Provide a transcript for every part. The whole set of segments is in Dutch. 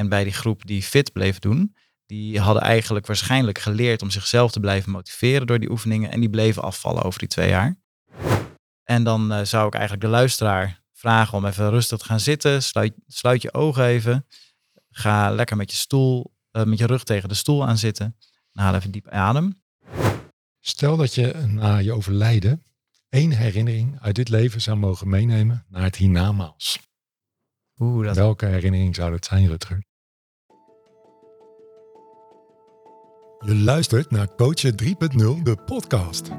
En bij die groep die fit bleef doen, die hadden eigenlijk waarschijnlijk geleerd om zichzelf te blijven motiveren door die oefeningen. En die bleven afvallen over die twee jaar. En dan eh, zou ik eigenlijk de luisteraar vragen om even rustig te gaan zitten. Sluit, sluit je ogen even. Ga lekker met je stoel, eh, met je rug tegen de stoel aan zitten. En haal even diep adem. Stel dat je na je overlijden één herinnering uit dit leven zou mogen meenemen naar het hiernamaals. Oeh, dat... Welke herinnering zou dat zijn, Rutger? Je luistert naar Coachen 3.0, de podcast.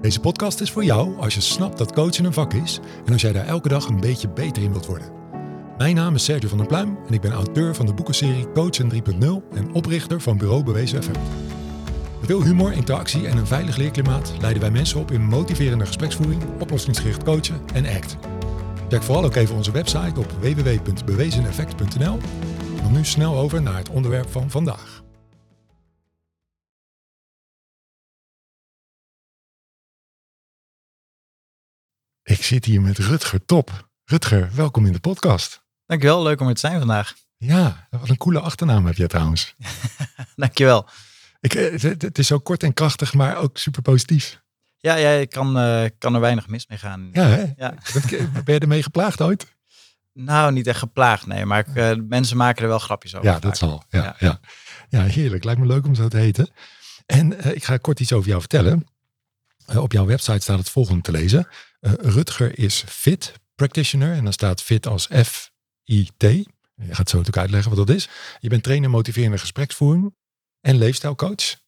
Deze podcast is voor jou als je snapt dat coachen een vak is en als jij daar elke dag een beetje beter in wilt worden. Mijn naam is Sergio van der Pluim en ik ben auteur van de boekenserie Coachen 3.0 en oprichter van Bureau Bewezen Effect. Met veel humor, interactie en een veilig leerklimaat leiden wij mensen op in motiverende gespreksvoering, oplossingsgericht coachen en ACT. Check vooral ook even onze website op www.bewezeneffect.nl. Dan nu snel over naar het onderwerp van vandaag. Ik zit hier met Rutger Top. Rutger, welkom in de podcast. Dankjewel, leuk om er te zijn vandaag. Ja, wat een coole achternaam heb jij trouwens. Dankjewel. Ik, eh, het, het is zo kort en krachtig, maar ook super positief. Ja, ja ik kan, eh, kan er weinig mis mee gaan. Ja, hè? Ja. Ben je ermee geplaagd ooit? Nou, niet echt geplaagd, nee. Maar ik, eh, mensen maken er wel grapjes over. Ja, vaak. dat zal. Ja, Ja. ja. Ja. heerlijk. Lijkt me leuk om zo te heten. En ik ga kort iets over jou vertellen. Op jouw website staat het volgende te lezen. Eh, Rutger is fit practitioner. En dan staat fit als F-I-T. Je gaat zo natuurlijk uitleggen wat dat is. Je bent trainer motiverende gespreksvoering en leefstijlcoach.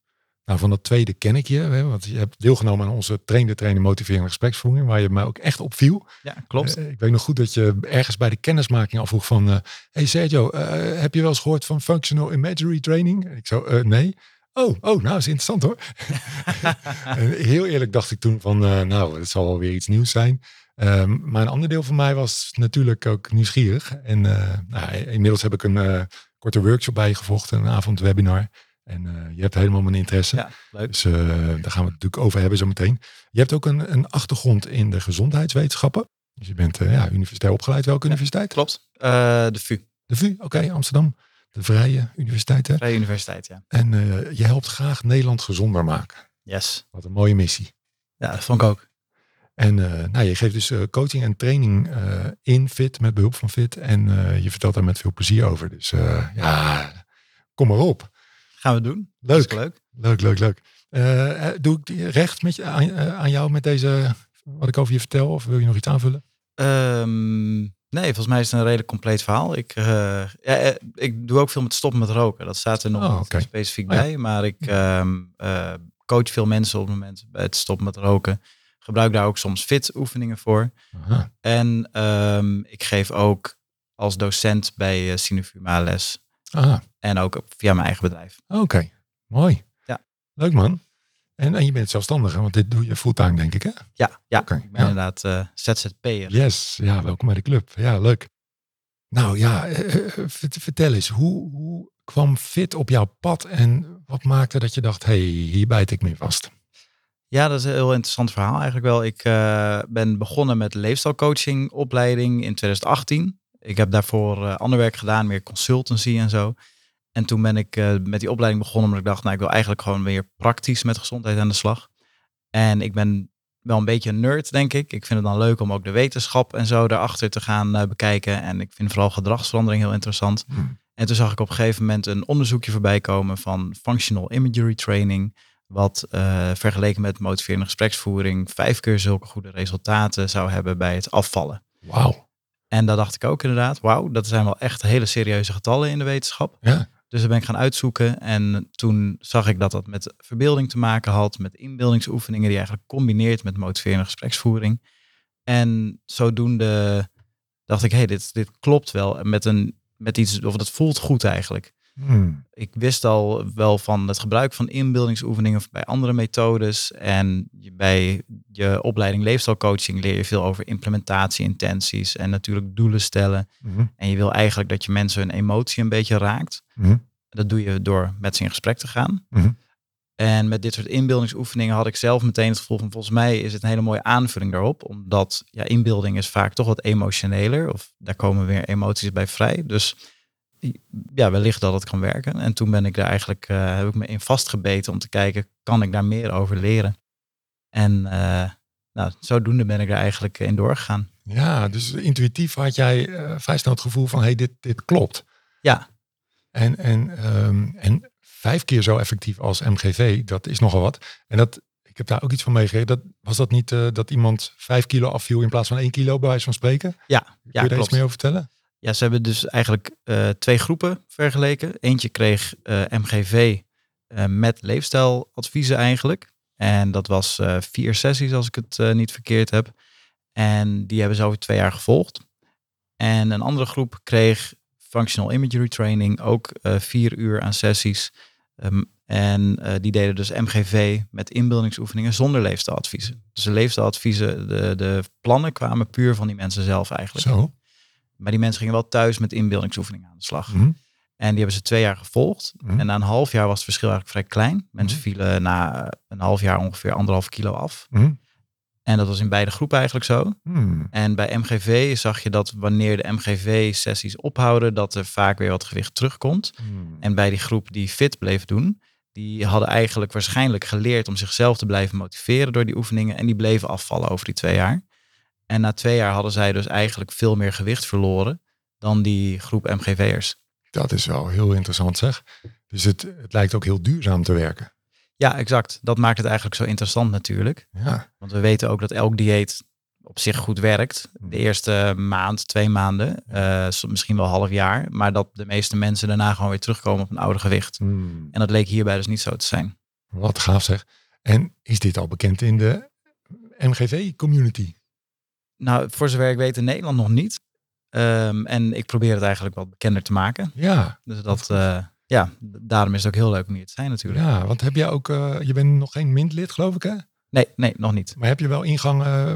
Nou, van dat tweede ken ik je. Hè, want je hebt deelgenomen aan onze trainde trainer motiverende gespreksvoering. Waar je mij ook echt opviel. Ja, klopt. Eh, ik weet nog goed dat je ergens bij de kennismaking afvroeg van... eh hey Sergio, heb je wel eens gehoord van Functional Imagery Training? Ik zo, nee. Oh, oh, nou is interessant hoor. En heel eerlijk dacht ik toen van, eh, nou, het zal wel weer iets nieuws zijn. Ehm, maar een ander deel van mij was natuurlijk ook nieuwsgierig. En eh, nou, inmiddels heb ik een eh, korte workshop bij je gevolgd, een avondwebinar. En eh, je hebt helemaal mijn interesse. ja, leuk. Dus eh, daar gaan we het natuurlijk over hebben zometeen. Je hebt ook een, een achtergrond in de gezondheidswetenschappen. Dus je bent eh, ja, universitair opgeleid. Welke universiteit? Klopt. Eh, de VU, De VU, oké, Amsterdam. De Vrije Universiteit. Hè? Vrije Universiteit, ja. En eh, je helpt graag Nederland gezonder maken. Yes. Wat een mooie missie. Ja, dat vond ik ook. En eh, nou, je geeft dus eh, coaching en training in Fit met behulp van Fit. En je vertelt daar met veel plezier over. Dus ja, kom maar op. Gaan we doen. Leuk. Leuk. Leuk, leuk, leuk. Doe ik die recht met je, aan, aan jou met deze, wat ik over je vertel? Of wil je nog iets aanvullen? Ehm, nee, volgens mij is het een redelijk compleet verhaal. Ik, eh, ja, eh, ik doe ook veel met stoppen met roken. Dat staat er nog Oh, specifiek Oh ja. bij. Maar ik ehm, eh, coach veel mensen op het moment bij het stoppen met roken. Gebruik daar ook soms fit oefeningen voor. Aha. En ehm, ik geef ook als docent bij uh, Sinufuma les. En ook via mijn eigen bedrijf. oké. Mooi. Ja. Leuk man. En, en je bent zelfstandig, want dit doe je fulltime denk ik hè? Ja, ja ik ben ja. inderdaad eh, ZZP'er. Yes, ja, welkom bij de club. Ja, leuk. Nou ja, eh, eh, vert- vertel eens, hoe, hoe kwam Fit op jouw pad en wat maakte dat je dacht, hey, hier bijt ik mee vast? Ja, dat is een heel interessant verhaal eigenlijk wel. Ik eh, ben begonnen met leefstijlcoaching opleiding in 2018. Ik heb daarvoor eh, ander werk gedaan, meer consultancy en zo. En toen ben ik eh, met die opleiding begonnen omdat ik dacht, nou ik wil eigenlijk gewoon weer praktisch met gezondheid aan de slag. En ik ben wel een beetje een nerd, denk ik. Ik vind het dan leuk om ook de wetenschap en zo daarachter te gaan eh, bekijken. En ik vind vooral gedragsverandering heel interessant. Hmm. En toen zag ik op een gegeven moment een onderzoekje voorbij komen van functional imagery training. Wat eh, vergeleken met motiverende gespreksvoering vijf keer zulke goede resultaten zou hebben bij het afvallen. Wauw. En daar dacht ik ook inderdaad, wauw, dat zijn wel echt hele serieuze getallen in de wetenschap. Ja. Dus daar ben ik gaan uitzoeken en toen zag ik dat dat met verbeelding te maken had, met inbeeldingsoefeningen die eigenlijk combineert met motiverende gespreksvoering. En zodoende dacht ik, hé, hey, dit, dit klopt wel met, een, met iets, of dat voelt goed eigenlijk. Hmm. Ik wist al wel van het gebruik van inbeeldingsoefeningen bij andere methodes. En bij je opleiding leefstijlcoaching leer je veel over implementatie, intenties en natuurlijk doelen stellen. Mhm. En je wil eigenlijk dat je mensen hun emotie een beetje raakt. Mhm. Dat doe je door met ze in gesprek te gaan. En met dit soort inbeeldingsoefeningen had ik zelf meteen het gevoel van volgens mij is het een hele mooie aanvulling daarop. Omdat ja, inbeelding is vaak toch wat emotioneler. Of daar komen weer emoties bij vrij. Dus ja, wellicht dat het kan werken. En toen ben ik daar eigenlijk, uh, heb ik me in vastgebeten om te kijken, kan ik daar meer over leren? En uh, nou, zodoende ben ik er eigenlijk in doorgegaan. Ja, dus intuïtief had jij uh, vrij snel het gevoel van, hé, hey, dit, dit klopt. Ja. En, en, um, en vijf keer zo effectief als MGV, dat is nogal wat. En dat, ik heb daar ook iets van meegekregen. Dat, was dat niet dat iemand vijf kilo afviel in plaats van één kilo, bij wijze van spreken? Ja, Kun je ja, daar klopt. iets meer over vertellen? Ja, ze hebben dus eigenlijk uh, twee groepen vergeleken. Eentje kreeg uh, MGV met leefstijladviezen eigenlijk. En dat was vier sessies als ik het niet verkeerd heb. En die hebben ze over twee jaar gevolgd. En een andere groep kreeg functional imagery training, ook vier uur aan sessies. Um, en die deden dus MGV met inbeeldingsoefeningen zonder leefstijladviezen. Dus de leefstijladviezen, de, de plannen kwamen puur van die mensen zelf eigenlijk. Zo. Maar die mensen gingen wel thuis met inbeeldingsoefeningen aan de slag. Mm -hmm. En die hebben ze twee jaar gevolgd. Mhm. En na een half jaar was het verschil eigenlijk vrij klein. Mensen vielen na een half jaar ongeveer anderhalf kilo af. Mhm. En dat was in beide groepen eigenlijk zo. Hmm. En bij MGV zag je dat wanneer de MGV-sessies ophouden, dat er vaak weer wat gewicht terugkomt. Hmm. En bij die groep die fit bleef doen, die hadden eigenlijk waarschijnlijk geleerd om zichzelf te blijven motiveren door die oefeningen. En die bleven afvallen over die twee jaar. En na twee jaar hadden zij dus eigenlijk veel meer gewicht verloren dan die groep MGV'ers. Dat is wel heel interessant zeg. Dus het, het lijkt ook heel duurzaam te werken. Ja, exact. Dat maakt het eigenlijk zo interessant natuurlijk. Ja. Want we weten ook dat elk dieet op zich goed werkt. De eerste maand, twee maanden, uh, misschien wel half jaar. Maar dat de meeste mensen daarna gewoon weer terugkomen op een oude gewicht. Hmm. En dat leek hierbij dus niet zo te zijn. Wat gaaf zeg. En is dit al bekend in de MGV-community? Nou, voor zover ik weet in Nederland nog niet. Um, en ik probeer het eigenlijk wat bekender te maken. Ja. Dus dat, uh, ja, daarom is het ook heel leuk om hier te zijn natuurlijk. Ja, want heb jij ook, uh, je bent nog geen mintlid geloof ik hè? Nee, nee, nog niet. Maar heb je wel ingang uh,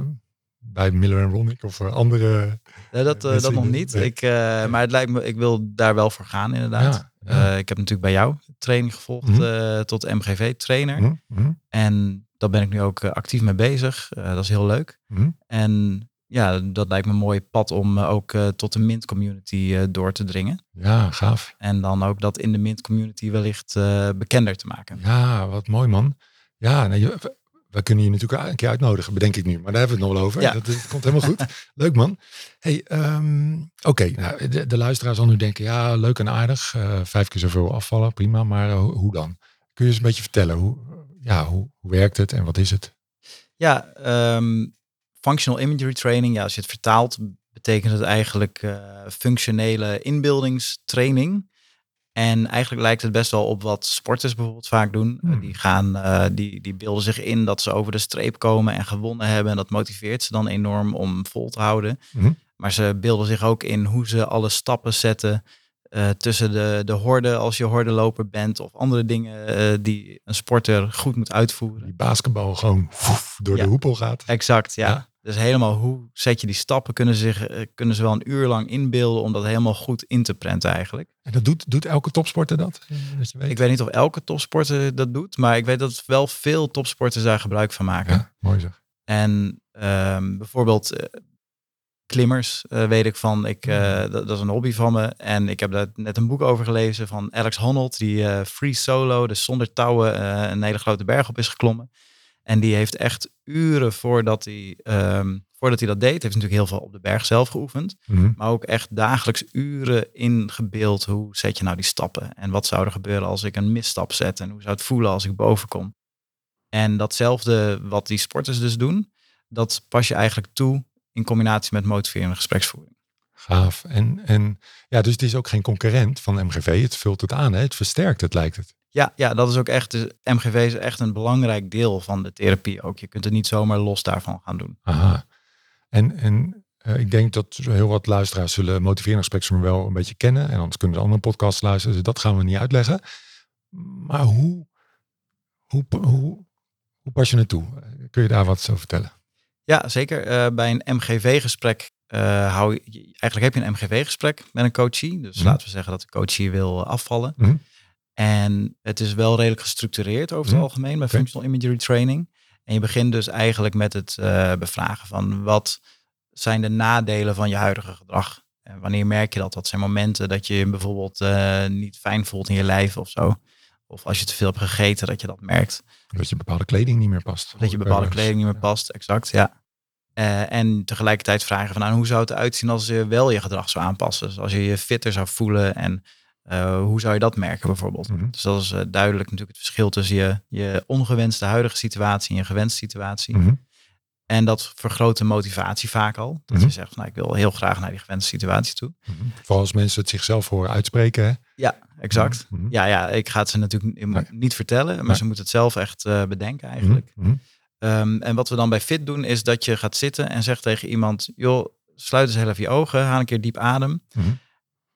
bij Miller en Ronick of andere? Nee, dat, dat nog niet. Nee. Ik, maar het lijkt me, ik wil daar wel voor gaan inderdaad. Ja, ja. Ik heb natuurlijk bij jou training gevolgd Mhm. tot MGV-trainer. Hm? Hm? En daar ben ik nu ook actief mee bezig. Dat is heel leuk. En ja, dat lijkt me een mooi pad om uh, ook uh, tot de Mint-community uh, door te dringen. Ja, gaaf. En dan ook dat in de Mint-community wellicht uh, bekender te maken. Ja, wat mooi man. Ja, nou, je, we kunnen je natuurlijk een keer uitnodigen, bedenk ik nu. Maar daar hebben we het nog wel over. Ja. Dat, dat komt helemaal goed. leuk man. Hey, um, oké. Okay, nou, de, de luisteraar zal nu denken, ja, leuk en aardig. Vijf keer zoveel afvallen, prima. Maar hoe dan? Kun je eens een beetje vertellen, hoe, ja, hoe, hoe werkt het en wat is het? Ja, um, functional imagery training. Ja, als je het vertaalt, betekent het eigenlijk uh, functionele inbeeldingstraining. En eigenlijk lijkt het best wel op wat sporters bijvoorbeeld vaak doen. Hmm. Die, gaan, uh, die, die beelden zich in dat ze over de streep komen en gewonnen hebben. En dat motiveert ze dan enorm om vol te houden. Hmm. Maar ze beelden zich ook in hoe ze alle stappen zetten uh, tussen de, de horden als je hordenloper bent. Of andere dingen uh, die een sporter goed moet uitvoeren. Die basketbal gewoon woef, door Ja. de hoepel gaat. Exact, ja. Ja. Dus helemaal hoe zet je die stappen, kunnen ze, zich, eh, kunnen ze wel een uur lang inbeelden om dat helemaal goed in te prenten eigenlijk. En dat doet, doet elke topsporter dat? Eh, Dat je weet? Ik weet niet of elke topsporter dat doet, maar ik weet dat wel veel topsporters daar gebruik van maken. Ja, mooi zeg. En ehm, bijvoorbeeld eh, klimmers weet ik van, ik, Mhm. dat, dat is een hobby van me. En ik heb daar net een boek over gelezen van Alex Honnold, die free solo, dus zonder touwen, een hele grote berg op is geklommen. En die heeft echt uren voordat hij, ehm, voordat hij dat deed, heeft natuurlijk heel veel op de berg zelf geoefend. Mhm. Maar ook echt dagelijks uren ingebeeld. Hoe zet je nou die stappen? En wat zou er gebeuren als ik een misstap zet? En hoe zou het voelen als ik boven kom? En datzelfde wat die sporters dus doen, dat pas je eigenlijk toe in combinatie met motiverende gespreksvoering. Gaaf. En, en ja, dus het is ook geen concurrent van MGV. Het vult het aan, hè? het versterkt het, lijkt het. Ja, ja, dat is ook echt, de MGV is echt een belangrijk deel van de therapie ook. Je kunt het niet zomaar los daarvan gaan doen. Aha. En, en uh, ik denk dat heel wat luisteraars zullen gespreksvormen wel een beetje kennen. En anders kunnen ze andere podcasts luisteren. Dus dat gaan we niet uitleggen. Maar hoe, hoe, hoe, hoe pas je het toe? Kun je daar wat over vertellen? Ja, zeker. Uh, bij een MGV-gesprek uh, hou je, eigenlijk heb je een MGV-gesprek met een coachie. Dus Mhm. laten we zeggen dat de coachie wil afvallen. Mhm. En het is wel redelijk gestructureerd over het Mhm. algemeen bij Oké. functional imagery training. En je begint dus eigenlijk met het uh, bevragen van wat zijn de nadelen van je huidige gedrag. En wanneer merk je dat? Dat zijn momenten dat je je bijvoorbeeld eh, niet fijn voelt in je lijf of zo. Of als je te veel hebt gegeten, dat je dat merkt. Dat je bepaalde kleding niet meer past. Dat je bepaalde kleding niet meer past, exact, ja. Eh, en tegelijkertijd vragen van, nou, hoe zou het eruit zien als je wel je gedrag zou aanpassen? Dus als je je fitter zou voelen en eh, hoe zou je dat merken bijvoorbeeld? Mhm. Dus dat is eh, duidelijk natuurlijk het verschil tussen je, je ongewenste huidige situatie en je gewenste situatie. Mhm. En dat vergroot de motivatie vaak al. Dat Mhm. je zegt, van, nou, ik wil heel graag naar die gewenste situatie toe. Mhm. Vooral als mensen het zichzelf horen uitspreken. Hè? Ja, exact. Mhm. Ja, ja, ik ga het ze natuurlijk Nee. niet vertellen, maar Nee. ze moeten het zelf echt eh, bedenken eigenlijk. Mhm. Mhm. Ehm, en wat we dan bij Fit doen, is dat je gaat zitten en zegt tegen iemand, joh, sluit eens heel even je ogen, haal een keer diep adem.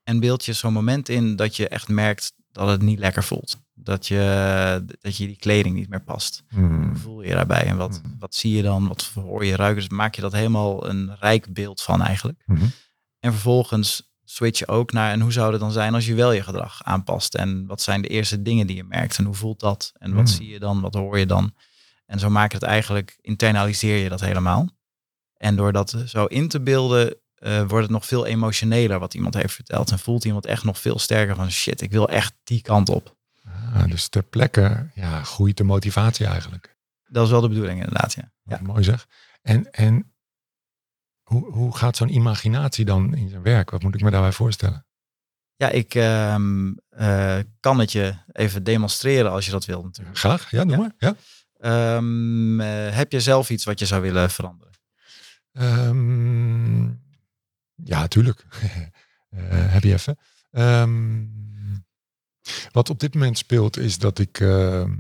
En beeld je zo'n moment in dat je echt merkt dat het niet lekker voelt. Dat je, dat je die kleding niet meer past. Mhm. Hoe voel je je daarbij? En wat, Mhm. wat zie je dan? Wat hoor je, ruiken? Dus maak je dat helemaal een rijk beeld van eigenlijk. Mhm. En vervolgens switch je ook naar, en hoe zou het dan zijn als je wel je gedrag aanpast? En wat zijn de eerste dingen die je merkt? En hoe voelt dat? En wat zie je dan? Wat hoor je dan? En zo maak je het eigenlijk, internaliseer je dat helemaal. En door dat zo in te beelden, eh, wordt het nog veel emotioneler wat iemand heeft verteld. En voelt iemand echt nog veel sterker van shit, ik wil echt die kant op. Ah, dus ter plekke ja, groeit de motivatie eigenlijk. Dat is wel de bedoeling inderdaad, ja. Mooi zeg. En, en hoe, hoe gaat zo'n imaginatie dan in zijn werk? Wat moet ik me daarbij voorstellen? Ja, ik ehm, eh, kan het je even demonstreren als je dat wilt natuurlijk. Graag, ja, doe Ja. maar. Ja. Ehm, eh, heb je zelf iets wat je zou willen veranderen? Ehm, ja, tuurlijk. Eh, heb je even. Ehm, wat op dit moment speelt is dat ik ehm,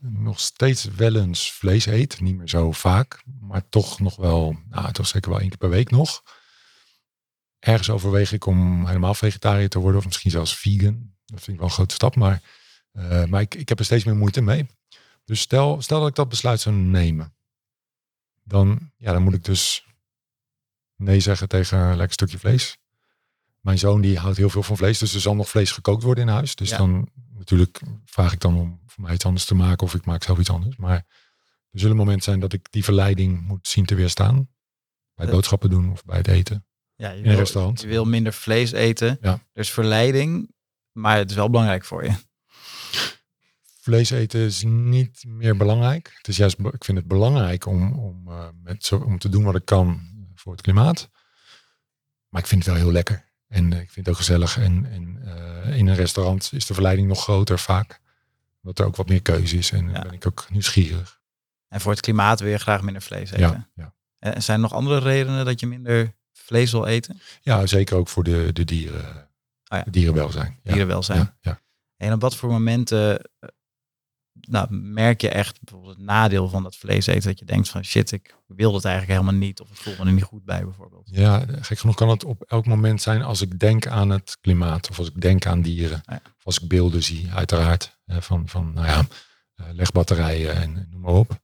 nog steeds wel eens vlees eet. Niet meer zo vaak, maar toch nog wel, nou, toch zeker wel één keer per week nog. Ergens overweeg ik om helemaal vegetariër te worden of misschien zelfs vegan. Dat vind ik wel een grote stap, maar, eh, maar ik, ik heb er steeds meer moeite mee. Dus stel, stel dat ik dat besluit zou nemen dan, ja, dan moet ik dus nee zeggen tegen een lekker stukje vlees. Mijn zoon die houdt heel veel van vlees, dus er zal nog vlees gekookt worden in huis. Dus Ja. dan natuurlijk vraag ik dan om voor mij iets anders te maken of ik maak zelf iets anders. Maar er zullen momenten zijn dat ik die verleiding moet zien te weerstaan. Bij Ja. boodschappen doen of bij het eten. Ja, je een wil, restaurant. Je wil minder vlees eten. Ja. Dus verleiding, maar het is wel belangrijk voor je. Vlees eten is niet meer belangrijk. Het is juist, ik vind het belangrijk om, om, eh, met zo, om te doen wat ik kan voor het klimaat. Maar ik vind het wel heel lekker. En eh, ik vind het ook gezellig. En, en eh, in een restaurant is de verleiding nog groter vaak. Omdat er ook wat meer keuze is. En dan Ja. ben ik ook nieuwsgierig. En voor het klimaat wil je graag minder vlees eten. Ja, ja. En zijn er nog andere redenen dat je minder vlees wil eten? ja, zeker ook voor de, de dieren. ja. De dierenwelzijn. Ja, Dierenwelzijn. ja, ja. En op wat voor momenten eh, nou, merk je echt bijvoorbeeld het nadeel van dat vlees eten? Dat je denkt van shit, ik wil dat eigenlijk helemaal niet. Of ik voel me er niet goed bij bijvoorbeeld. Ja, gek genoeg kan het op elk moment zijn als ik denk aan het klimaat of als ik denk aan dieren. Ja. Of als ik beelden zie, uiteraard, van, van nou ja, eh, legbatterijen en noem maar op.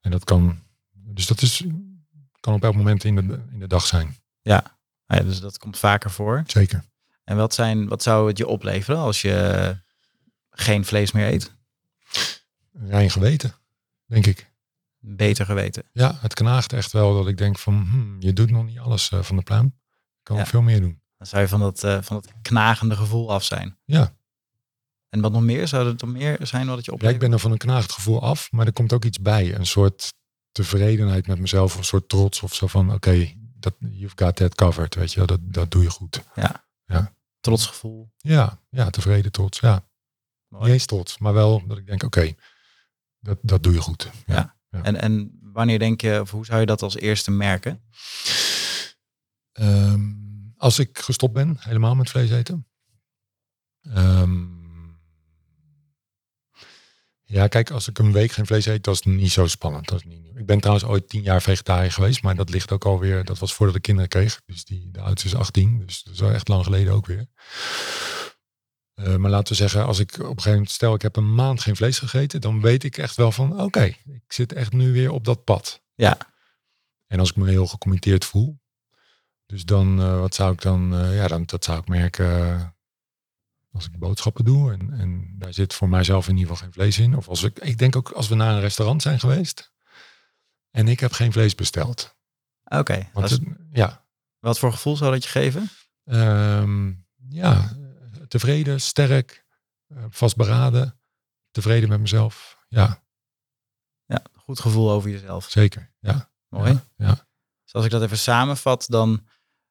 En dat kan, dus dat is, kan op elk moment in de, in de dag zijn. Nou ja, dus dat komt vaker voor. Zeker. En wat, zijn, wat zou het je opleveren als je geen vlees meer eet? Rein geweten, denk ik. Beter geweten. Ja, het knaagt echt wel dat ik denk van, hmm, je doet nog niet alles eh, van de pluim. Ik kan Ja. nog veel meer doen. Dan zou je van dat, eh, van dat knagende gevoel af zijn. Ja. En wat nog meer? Zou er nog meer zijn wat het je Ja, oplevert? ik ben er van een knaagd gevoel af, maar er komt ook iets bij. Een soort tevredenheid met mezelf, of een soort trots of zo van, oké, dat you've got that covered, weet je, dat, dat doe je goed. Trotsgevoel. Ja, ja, tevreden, trots, ja. Mooi. Niet eens trots, maar wel dat ik denk, oké, dat, dat doe je goed. Ja. En, en wanneer denk je, of hoe zou je dat als eerste merken? Ehm, als ik gestopt ben, helemaal met vlees eten. Ehm, ja, kijk, als ik een week geen vlees eet, dat is niet zo spannend. Dat is niet nieuw. Ik ben trouwens ooit tien jaar vegetariër geweest, maar dat ligt ook alweer, dat was voordat ik kinderen kreeg. Dus die, de oudste is 18, dus dat is wel echt lang geleden ook weer. Eh, maar laten we zeggen, als ik op een gegeven moment, stel ik heb een maand geen vlees gegeten, dan weet ik echt wel van, oké, ik zit echt nu weer op dat pad. Ja. En als ik me heel gecommitteerd voel, dus dan, eh, wat zou ik dan, eh, ja, dan, dat zou ik merken als ik boodschappen doe. En, en daar zit voor mijzelf in ieder geval geen vlees in. Of als ik, ik denk ook als we naar een restaurant zijn geweest en ik heb geen vlees besteld. Oké. Ja, Wat voor gevoel zou dat je geven? Ehm, ja, tevreden, sterk, eh, vastberaden, tevreden met mezelf. Ja, Ja, goed gevoel over jezelf. zeker. Ja, Mooi. Ja, ja. Dus als ik dat even samenvat, dan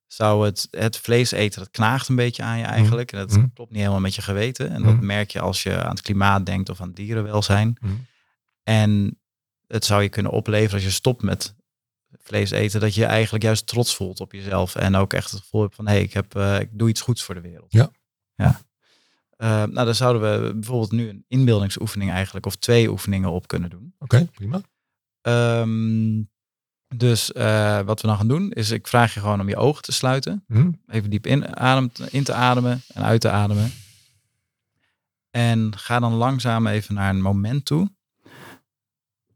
zou het, het vlees eten, dat knaagt een beetje aan je eigenlijk. En dat Mhm. klopt niet helemaal met je geweten. En dat Mhm. merk je als je aan het klimaat denkt of aan dierenwelzijn. Mhm. En het zou je kunnen opleveren als je stopt met vlees eten, dat je eigenlijk juist trots voelt op jezelf. En ook echt het gevoel hebt van, hé, hey, ik, heb, eh, ik doe iets goeds voor de wereld. Ja. Ja. Eh, nou, dan zouden we bijvoorbeeld nu een inbeeldingsoefening eigenlijk, of twee oefeningen op kunnen doen. Oké, prima. Ehm, dus eh, wat we dan gaan doen, is ik vraag je gewoon om je ogen te sluiten. Mhm. Even diep in, adem, in te ademen en uit te ademen. En ga dan langzaam even naar een moment toe.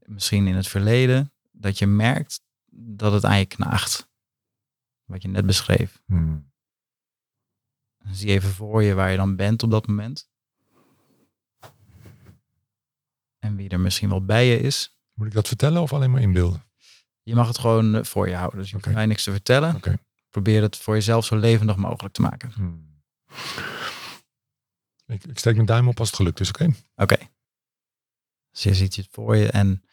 Misschien in het verleden, dat je merkt dat het aan je knaagt. Wat je net beschreef. Mhm. Zie even voor je waar je dan bent op dat moment. En wie er misschien wel bij je is. Moet ik dat vertellen of alleen maar inbeelden? Je mag het gewoon eh, voor je houden. Dus je hoeft mij niks te vertellen. Probeer het voor jezelf zo levendig mogelijk te maken. Ik, ik steek mijn duim op als het gelukt is, oké? Oké. Dus je ziet het voor je en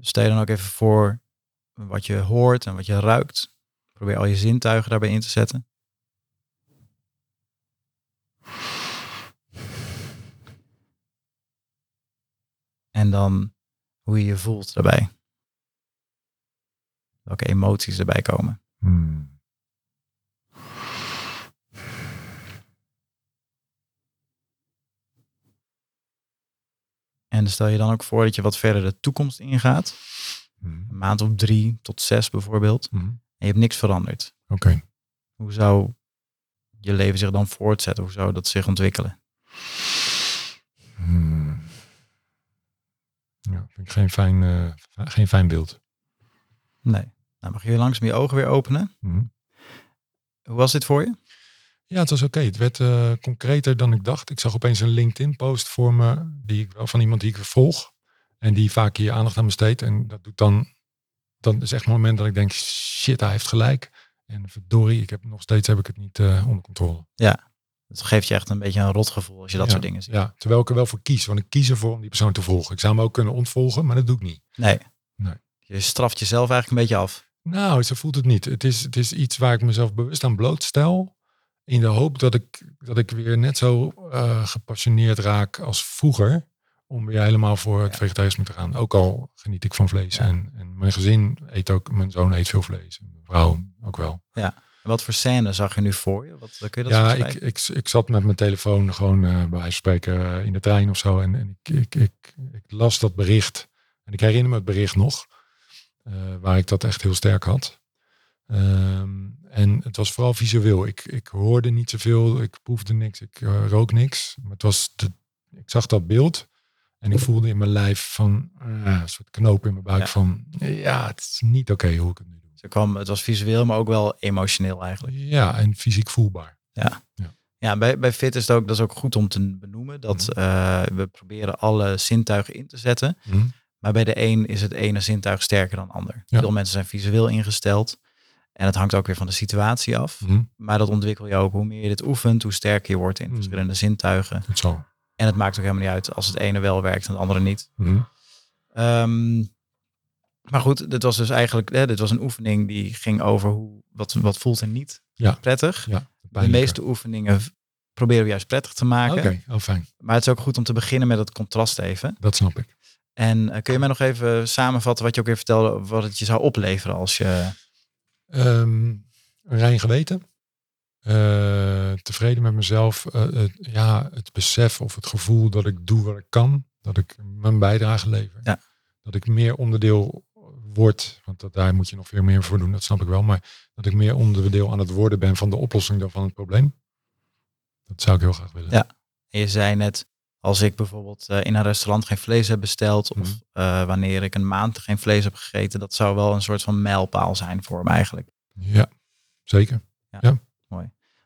stel je dan ook even voor wat je hoort en wat je ruikt. Probeer al je zintuigen daarbij in te zetten. En dan hoe je je voelt daarbij. Welke emoties erbij komen. Mhm. En stel je dan ook voor dat je wat verder de toekomst ingaat. Mhm. Een maand op drie tot zes bijvoorbeeld. Mhm. En je hebt niks veranderd. Oké. Hoe zou je leven zich dan voortzetten? Hoe zou dat zich ontwikkelen? Hmm. Ja, vind ik geen fijn, eh, geen fijn beeld. Nee. Nou, mag je weer langzaam je ogen weer openen. Mhm. Hoe was dit voor je? Ja, het was oké. Het werd eh, concreter dan ik dacht. Ik zag opeens een LinkedIn-post voor me die ik, wel van iemand die ik volg. En die vaak hier aandacht aan besteedt. En dat doet dan, dan is echt een moment dat ik denk, shit, hij heeft gelijk. En verdorie, ik heb nog steeds heb ik het niet eh, onder controle. Het geeft je echt een beetje een rotgevoel als je dat Ja, soort dingen ziet. Ja, terwijl ik er wel voor kies. Want ik kies ervoor om die persoon te volgen. Ik zou hem ook kunnen ontvolgen, maar dat doe ik niet. Nee. Nee. Je straft jezelf eigenlijk een beetje af. Nou, zo voelt het niet. Het is, het is iets waar ik mezelf bewust aan blootstel. In de hoop dat ik, dat ik weer net zo eh, gepassioneerd raak als vroeger. Om weer helemaal voor het Ja. vegetarisme te gaan. Ook al geniet ik van vlees. Ja. En, en mijn gezin eet ook, mijn zoon eet veel vlees. En mijn vrouw ook wel. En wat voor scène zag je nu voor je? Wat, kun je dat Ja, ik, ik, ik zat met mijn telefoon gewoon eh, bij wijze van spreken eh, in de trein of zo. En, en ik, ik, ik, ik las dat bericht. En ik herinner me het bericht nog. eh, waar ik dat echt heel sterk had. Ehm, en het was vooral visueel. Ik, ik hoorde niet zoveel. Ik proefde niks. Ik rook niks. Maar het was de, ik zag dat beeld. En ik voelde in mijn lijf van eh, een soort knoop in mijn buik Ja. van ja, het is niet oké hoe ik het nu doe. Ze kwam, het was visueel, maar ook wel emotioneel eigenlijk. Ja, en fysiek voelbaar. Ja, bij, bij Fit is het ook, dat is ook goed om te benoemen. Dat Mhm. eh, we proberen alle zintuigen in te zetten. Hm? Maar bij de een is het ene zintuig sterker dan de ander. Ja. Veel mensen zijn visueel ingesteld. En het hangt ook weer van de situatie af. Hm? Maar dat ontwikkel je ook. Hoe meer je dit oefent, hoe sterker je wordt in verschillende zintuigen. Goed zo. En het maakt ook helemaal niet uit als het ene wel werkt en het andere niet. Hm? Ehm, maar goed, dit was dus eigenlijk hè, dit was een oefening die ging over hoe, wat, wat voelt er niet Ja. prettig. Ja, De meeste oefeningen proberen we juist prettig te maken. Oké, oh fijn. Maar het is ook goed om te beginnen met het contrast even. Dat snap ik. En eh, kun je mij nog even samenvatten wat je ook weer vertelde, wat het je zou opleveren als je... Een rein geweten. Eh, tevreden met mezelf. Eh, ja, het besef of het gevoel dat ik doe wat ik kan. Dat ik mijn bijdrage lever. Ja. Dat ik meer onderdeel word. Want dat, daar moet je nog veel meer voor doen. Dat snap ik wel. Maar dat ik meer onderdeel aan het worden ben van de oplossing dan van het probleem. Dat zou ik heel graag willen. Ja. En je zei net, als ik bijvoorbeeld eh, in een restaurant geen vlees heb besteld, of Mhm. wanneer ik een maand geen vlees heb gegeten, dat zou wel een soort van mijlpaal zijn voor me eigenlijk. Ja, zeker.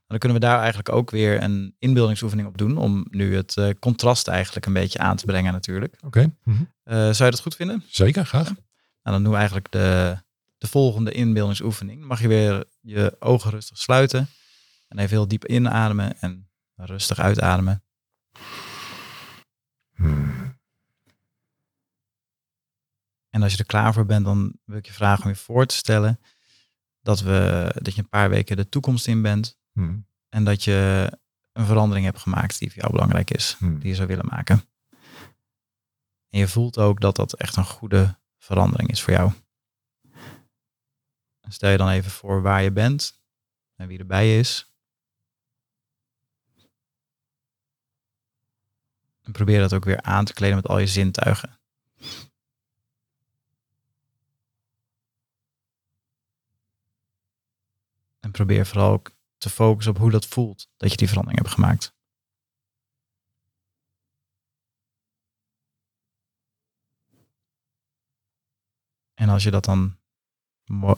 Dan kunnen we daar eigenlijk ook weer een inbeeldingsoefening op doen, om nu het eh, contrast eigenlijk een beetje aan te brengen natuurlijk. Oké. Mhm. Eh, zou je dat goed vinden? Zeker, graag. Nou, dan doen we eigenlijk de, de volgende inbeeldingsoefening. Mag je weer je ogen rustig sluiten. En even heel diep inademen en rustig uitademen. Hmm. En als je er klaar voor bent, dan wil ik je vragen om je voor te stellen dat, we, dat je een paar weken de toekomst in bent. Hmm. En dat je een verandering hebt gemaakt die voor jou belangrijk is, Hmm. die je zou willen maken. En je voelt ook dat dat echt een goede verandering is voor jou. En Stel je dan even voor waar je bent en wie erbij is. En probeer dat ook weer aan te kleden met al je zintuigen. En probeer vooral ook te focussen op hoe dat voelt dat je die verandering hebt gemaakt. En als je dat dan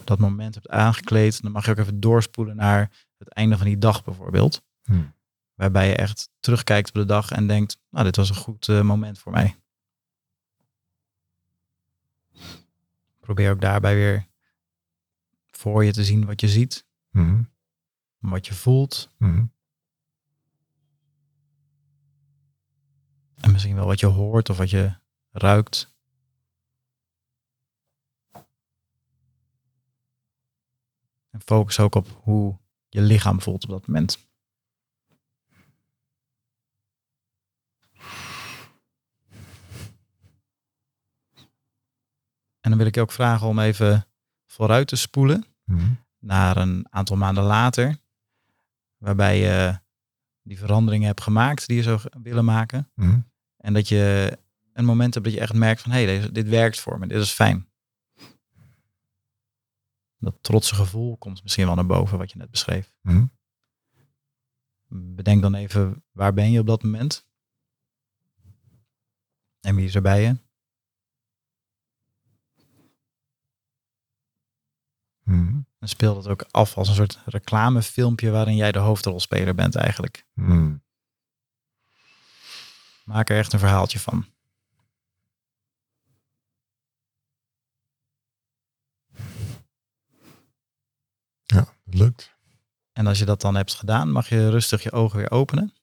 dat moment hebt aangekleed, dan mag je ook even doorspoelen naar het einde van die dag bijvoorbeeld. Hmm. Waarbij je echt terugkijkt op de dag en denkt, nou dit was een goed eh, moment voor mij. Probeer ook daarbij weer voor je te zien wat je ziet, Hmm. Wat je voelt Hmm. en misschien wel wat je hoort of wat je ruikt. En focus ook op hoe je lichaam voelt op dat moment. En dan wil ik je ook vragen om even vooruit te spoelen Hmm. naar een aantal maanden later, waarbij je die veranderingen hebt gemaakt die je zou willen maken. Hmm. En dat je een moment hebt dat je echt merkt van hé, hey, deze- dit werkt voor me, dit is fijn. Dat trotse gevoel komt misschien wel naar boven wat je net beschreef. Hmm. Bedenk dan even waar ben je op dat moment? En wie is er bij je? Hmm. En speel dat ook af als een soort reclamefilmpje waarin jij de hoofdrolspeler bent eigenlijk. Hmm. Maak er echt een verhaaltje van. Ja, dat lukt. En als je dat dan hebt gedaan, mag je rustig je ogen weer openen.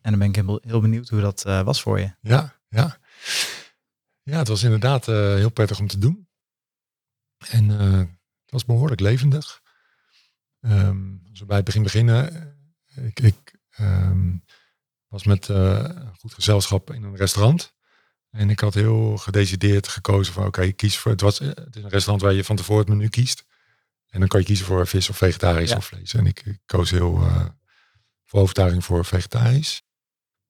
En dan ben ik heel- heel benieuwd hoe dat eh, was voor je. Ja, ja. Ja, het was inderdaad eh, heel prettig om te doen. En eh, het was behoorlijk levendig. Ehm, als we bij het begin beginnen. eh, Ik, ik ehm, was met een goed gezelschap in een restaurant. En ik had heel gedecideerd gekozen van oké, ik kies voor. Het, was, het is een restaurant waar je van tevoren het menu kiest. En dan kan je kiezen voor vis of vegetarisch Ja. of vlees. En ik, ik koos heel eh, voor overtuiging voor vegetarisch.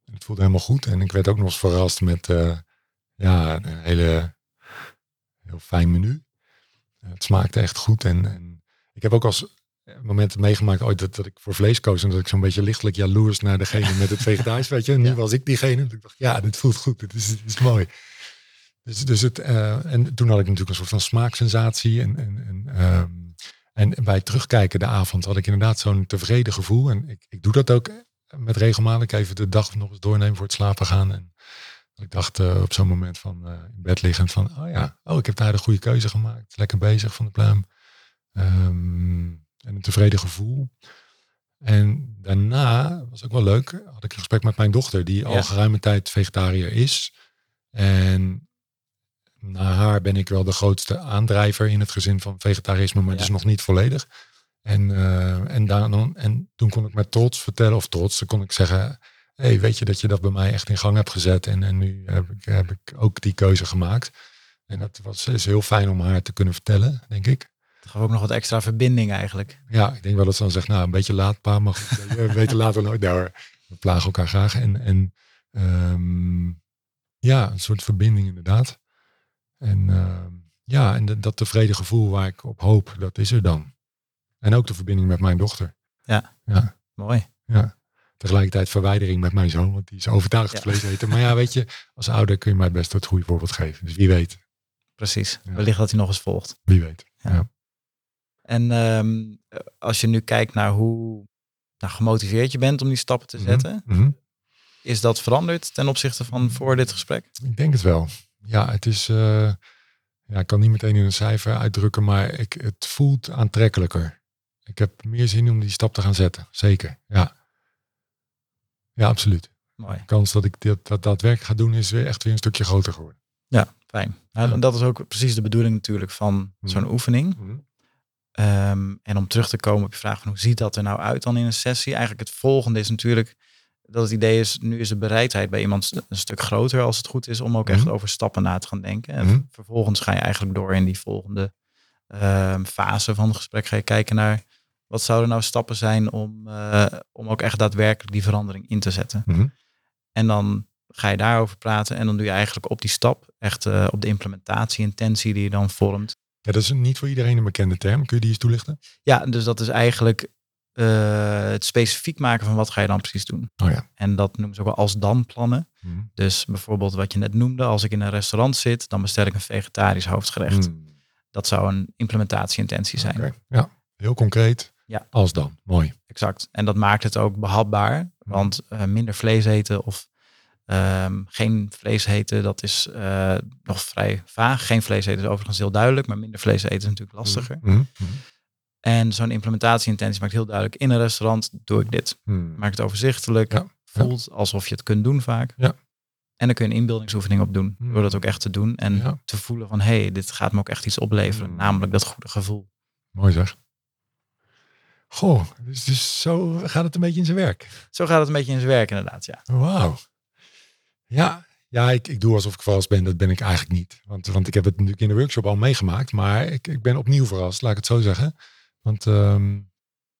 En het voelde helemaal goed. En ik werd ook nog eens verrast met ja, een hele heel fijn menu. Eh, Het smaakte echt goed. En, en ik heb ook als momenten meegemaakt ooit dat, dat ik voor vlees koos. En dat ik zo'n beetje lichtelijk jaloers naar degene met het vegetarisch. Weet je, en nu Ja. was ik diegene. Dat ik dacht, ja, dit voelt goed. Dit is, dit is mooi. Dus, dus het, eh, en toen had ik natuurlijk een soort van smaaksensatie. En, en, en, ehm, en bij terugkijken de avond had ik inderdaad zo'n tevreden gevoel. En ik, ik doe dat ook met regelmatig even de dag nog eens doornemen voor het slapen gaan. En ik dacht eh, op zo'n moment van eh, in bed liggend van, oh ja, oh, ik heb daar de goede keuze gemaakt. Lekker bezig van de pluim. Ehm, en een tevreden gevoel. En daarna was ook wel leuk, had ik een gesprek met mijn dochter, die al geruime tijd vegetariër is. En na haar ben ik wel de grootste aandrijver in het gezin van vegetarisme, maar Ja. dus nog niet volledig. En, eh, en, dan, en toen kon ik met trots vertellen, of trots, dan kon ik zeggen, hey, weet je dat je dat bij mij echt in gang hebt gezet en, en nu heb ik, heb ik ook die keuze gemaakt. En dat was, is heel fijn om haar te kunnen vertellen, denk ik. Het gaf ook nog wat extra verbinding eigenlijk. Ja, ik denk wel dat ze dan zegt, nou, een beetje laat, pa, maar goed, beter later nooit. Nou, hoor, we plagen elkaar graag. En, en ehm, ja, een soort verbinding inderdaad. En ehm, ja, en de- dat tevreden gevoel waar ik op hoop, dat is er dan. En ook de verbinding met mijn dochter. Mooi. Ja. Tegelijkertijd verwijdering met mijn zoon, want die is overtuigd Ja. vlees eten. Maar ja, weet je, als ouder kun je mij best het goede voorbeeld geven. Dus wie weet, Precies. Ja. Wellicht dat hij nog eens volgt. wie weet. Ja. En ehm, als je nu kijkt naar hoe nou, gemotiveerd je bent om die stappen te Mhm, zetten, mhm. is dat veranderd ten opzichte van voor dit gesprek? Ik denk het wel. Ja, het is. eh, ja, ik kan niet meteen in een cijfer uitdrukken, maar ik, het voelt aantrekkelijker. Ik heb meer zin om die stap te gaan zetten. Zeker, ja. Ja, absoluut. Mooi. De kans dat ik dit, dat daadwerkelijk ga doen is weer echt weer een stukje groter geworden. Ja, fijn. Nou, Ja. Dat is ook precies de bedoeling natuurlijk van Mhm. zo'n oefening. Ehm, en om terug te komen op je vraag van hoe ziet dat er nou uit dan in een sessie? Eigenlijk het volgende is natuurlijk dat het idee is, nu is de bereidheid bij iemand st- een stuk groter als het goed is om ook echt Mhm. over stappen na te gaan denken. En Mhm. vervolgens ga je eigenlijk door in die volgende ehm, fase van het gesprek. Ga je kijken naar wat zouden nou stappen zijn om, eh, om ook echt daadwerkelijk die verandering in te zetten. Mhm. En dan ga je daarover praten en dan doe je eigenlijk op die stap echt eh, op de implementatie, intentie die je dan vormt. Ja, dat is niet voor iedereen een bekende term. Kun je die eens toelichten? Ja, dus dat is eigenlijk eh, het specifiek maken van wat ga je dan precies doen. Oh ja. En dat noemen ze ook wel als dan plannen. Mhm. Dus bijvoorbeeld wat je net noemde, als ik in een restaurant zit, dan bestel ik een vegetarisch hoofdgerecht. Mhm. Dat zou een implementatieintentie zijn. Ja, heel concreet. Ja. Als dan. Mooi. Exact. En dat maakt het ook behapbaar. Want eh, minder vlees eten of ehm, geen vlees eten, dat is eh, nog vrij vaag. Geen vlees eten is overigens heel duidelijk, maar minder vlees eten is natuurlijk lastiger. Mhm. Mhm. En zo'n implementatieintentie maakt heel duidelijk, in een restaurant doe ik dit. Mhm. Maakt het overzichtelijk, Ja, voelt alsof je het kunt doen vaak. Ja. En dan kun je een inbeeldingsoefening op doen, Hmm. door dat ook echt te doen. En te voelen van, hé, hey, dit gaat me ook echt iets opleveren. Hmm. Namelijk dat goede gevoel. Mooi zeg. Goh, dus, dus zo gaat het een beetje in zijn werk. Zo gaat het een beetje in zijn werk inderdaad, ja. Wauw. Ja, ja ik, ik doe alsof ik verrast ben. Dat ben ik eigenlijk niet. Want, want ik heb het natuurlijk in de workshop al meegemaakt. Maar ik, ik ben opnieuw verrast, laat ik het zo zeggen. Want ehm,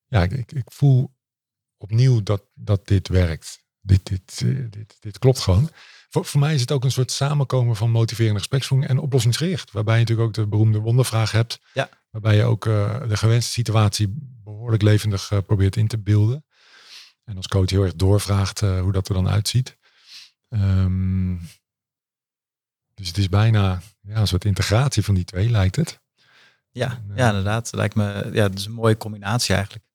ja, ik, ik, voel opnieuw dat, dat dit werkt. Dit, dit, eh, dit, dit klopt gewoon. Voor, voor mij is het ook een soort samenkomen van motiverende gespreksvoering en oplossingsgericht. Waarbij je natuurlijk ook de beroemde wondervraag hebt. Ja. Waarbij je ook eh, de gewenste situatie behoorlijk levendig eh, probeert in te beelden. En als coach heel erg doorvraagt eh, hoe dat er dan uitziet. Ehm, dus het is bijna ja, een soort integratie van die twee, lijkt het. Ja, En, ja inderdaad. Lijkt me, ja, het is een mooie combinatie eigenlijk.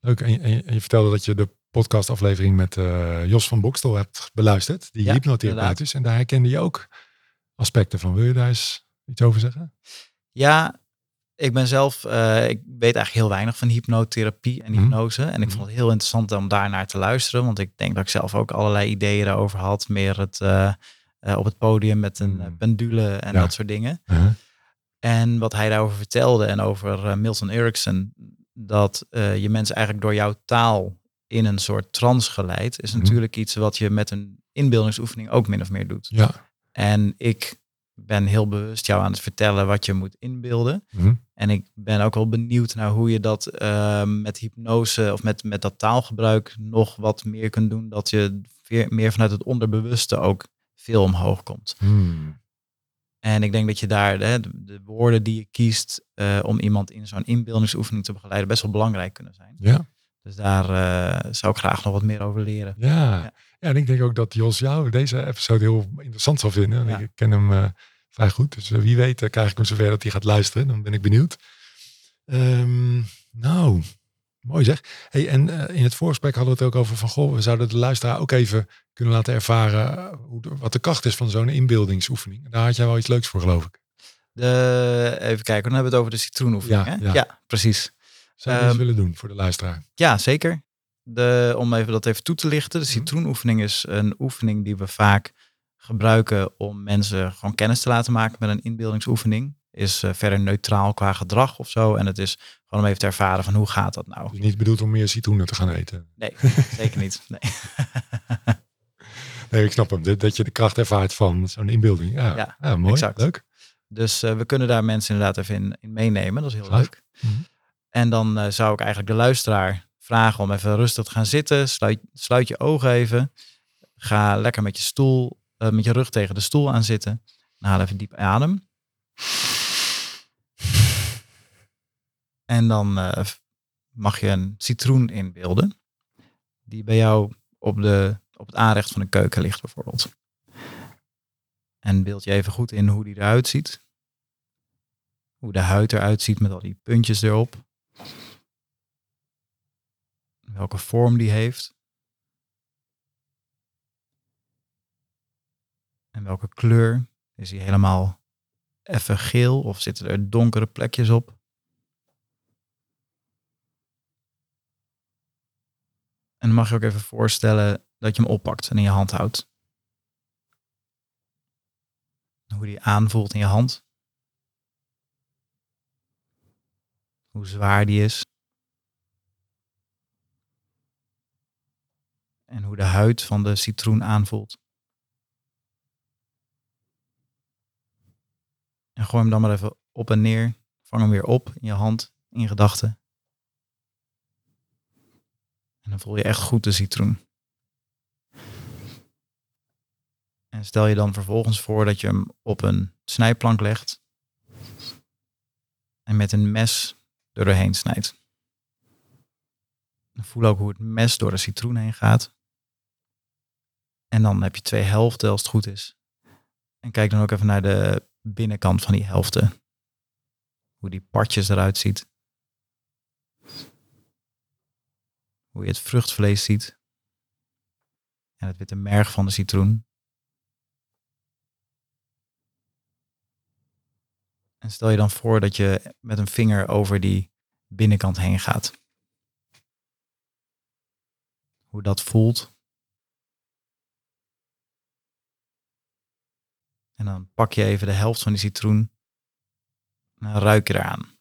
Leuk. En je vertelde dat je de podcastaflevering met eh, Jos van Bokstel hebt beluisterd. Die Ja, hypnotherapeut is. En daar herkende je ook aspecten van. Wil je daar eens iets over zeggen? Ja, ik ben zelf, eh, ik weet eigenlijk heel weinig van hypnotherapie en Mhm. hypnose. En ik Mhm. vond het heel interessant om daar naar te luisteren. Want ik denk dat ik zelf ook allerlei ideeën daarover had. Meer het eh, op het podium met een Mhm. pendule en Ja. dat soort dingen. En wat hij daarover vertelde en over Milton Erickson, dat je mensen eigenlijk door jouw taal in een soort trance geleidt, is Mhm. natuurlijk iets wat je met een inbeeldingsoefening ook min of meer doet. Ja. En ik ben heel bewust jou aan het vertellen wat je moet inbeelden. Mhm. En ik ben ook wel benieuwd naar hoe je dat eh, met hypnose of met, met dat taalgebruik nog wat meer kunt doen. Dat je weer, meer vanuit het onderbewuste ook veel omhoog komt. Hmm. En ik denk dat je daar de, de woorden die je kiest eh, om iemand in zo'n inbeeldingsoefening te begeleiden best wel belangrijk kunnen zijn. Ja. Dus daar eh, zou ik graag nog wat meer over leren. Ja. En ik denk ook dat Jos jou deze episode heel interessant zal vinden. Ja. Ik ken hem eh, vrij goed. Dus eh, wie weet krijg ik hem zover dat hij gaat luisteren. Dan ben ik benieuwd. Ehm, nou, mooi zeg. Hey, en in het voorgesprek hadden we het ook over van... Goh, we zouden de luisteraar ook even kunnen laten ervaren... hoe wat de kracht is van zo'n inbeeldingsoefening. Daar had jij wel iets leuks voor, geloof ik. De, even kijken, dan hebben we het over de citroenoefening. Ja, hè? ja. ja precies. Zou je Ehm, willen doen voor de luisteraar? Ja, zeker. De, om even dat even toe te lichten. De Mhm. citroenoefening is een oefening die we vaak gebruiken om mensen gewoon kennis te laten maken met een inbeeldingsoefening. Is eh, verder neutraal qua gedrag of zo. En het is gewoon om even te ervaren van hoe gaat dat nou? Dus niet bedoeld om meer citroenen te gaan eten. Nee, zeker niet. Nee. Nee, ik snap hem. Dat je de kracht ervaart van zo'n inbeelding. Ja, Ja, ja, mooi. exact. Leuk. Dus eh, we kunnen daar mensen inderdaad even in, in meenemen. Dat is heel Graag. leuk. Mhm. En dan eh, zou ik eigenlijk de luisteraar vragen om even rustig te gaan zitten. Sluit, sluit je ogen even. Ga lekker met je stoel, eh, met je rug tegen de stoel aan zitten. En haal even diep adem. En dan eh, mag je een citroen inbeelden. Die bij jou op, de, op het aanrecht van de keuken ligt bijvoorbeeld. En beeld je even goed in hoe die eruit ziet. Hoe de huid eruit ziet met al die puntjes erop. Welke vorm die heeft. En welke kleur. Is die helemaal even geel of zitten er donkere plekjes op? En dan mag je ook even voorstellen dat je hem oppakt en in je hand houdt. Hoe die aanvoelt in je hand. Hoe zwaar die is. En hoe de huid van de citroen aanvoelt. En gooi hem dan maar even op en neer. Vang hem weer op in je hand, in je gedachten. En dan voel je echt goed de citroen. En stel je dan vervolgens voor dat je hem op een snijplank legt. En met een mes er snijdt. Voel ook hoe het mes door de citroen heen gaat. En dan heb je twee helften als het goed is. En kijk dan ook even naar de binnenkant van die helften. Hoe die partjes eruit ziet. Hoe je het vruchtvlees ziet. En het witte merg van de citroen. En stel je dan voor dat je met een vinger over die binnenkant heen gaat. Hoe dat voelt. En dan pak je even de helft van die citroen. En dan ruik je eraan.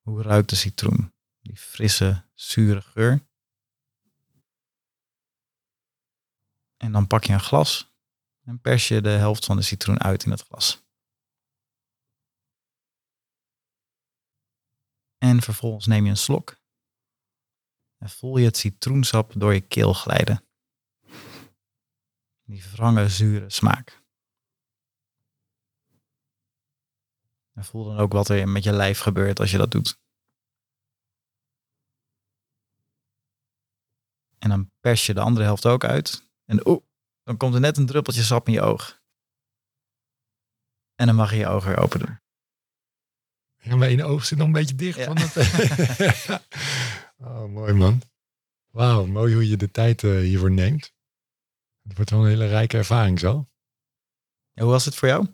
Hoe ruikt de citroen? Die frisse, zure geur. En dan pak je een glas en pers je de helft van de citroen uit in het glas. En vervolgens neem je een slok. En voel je het citroensap door je keel glijden. Die wrange, zure smaak. En voel dan ook wat er met je lijf gebeurt als je dat doet. En dan pers je de andere helft ook uit. En oeh, dan komt er net een druppeltje sap in je oog. En dan mag je je ogen weer open doen. Ja, mijn ene oog zit nog een beetje dicht. Ja. Van het, oh, mooi man. Wauw, mooi hoe je de tijd eh, hiervoor neemt. Het wordt wel een hele rijke ervaring zo. En hoe was het voor jou?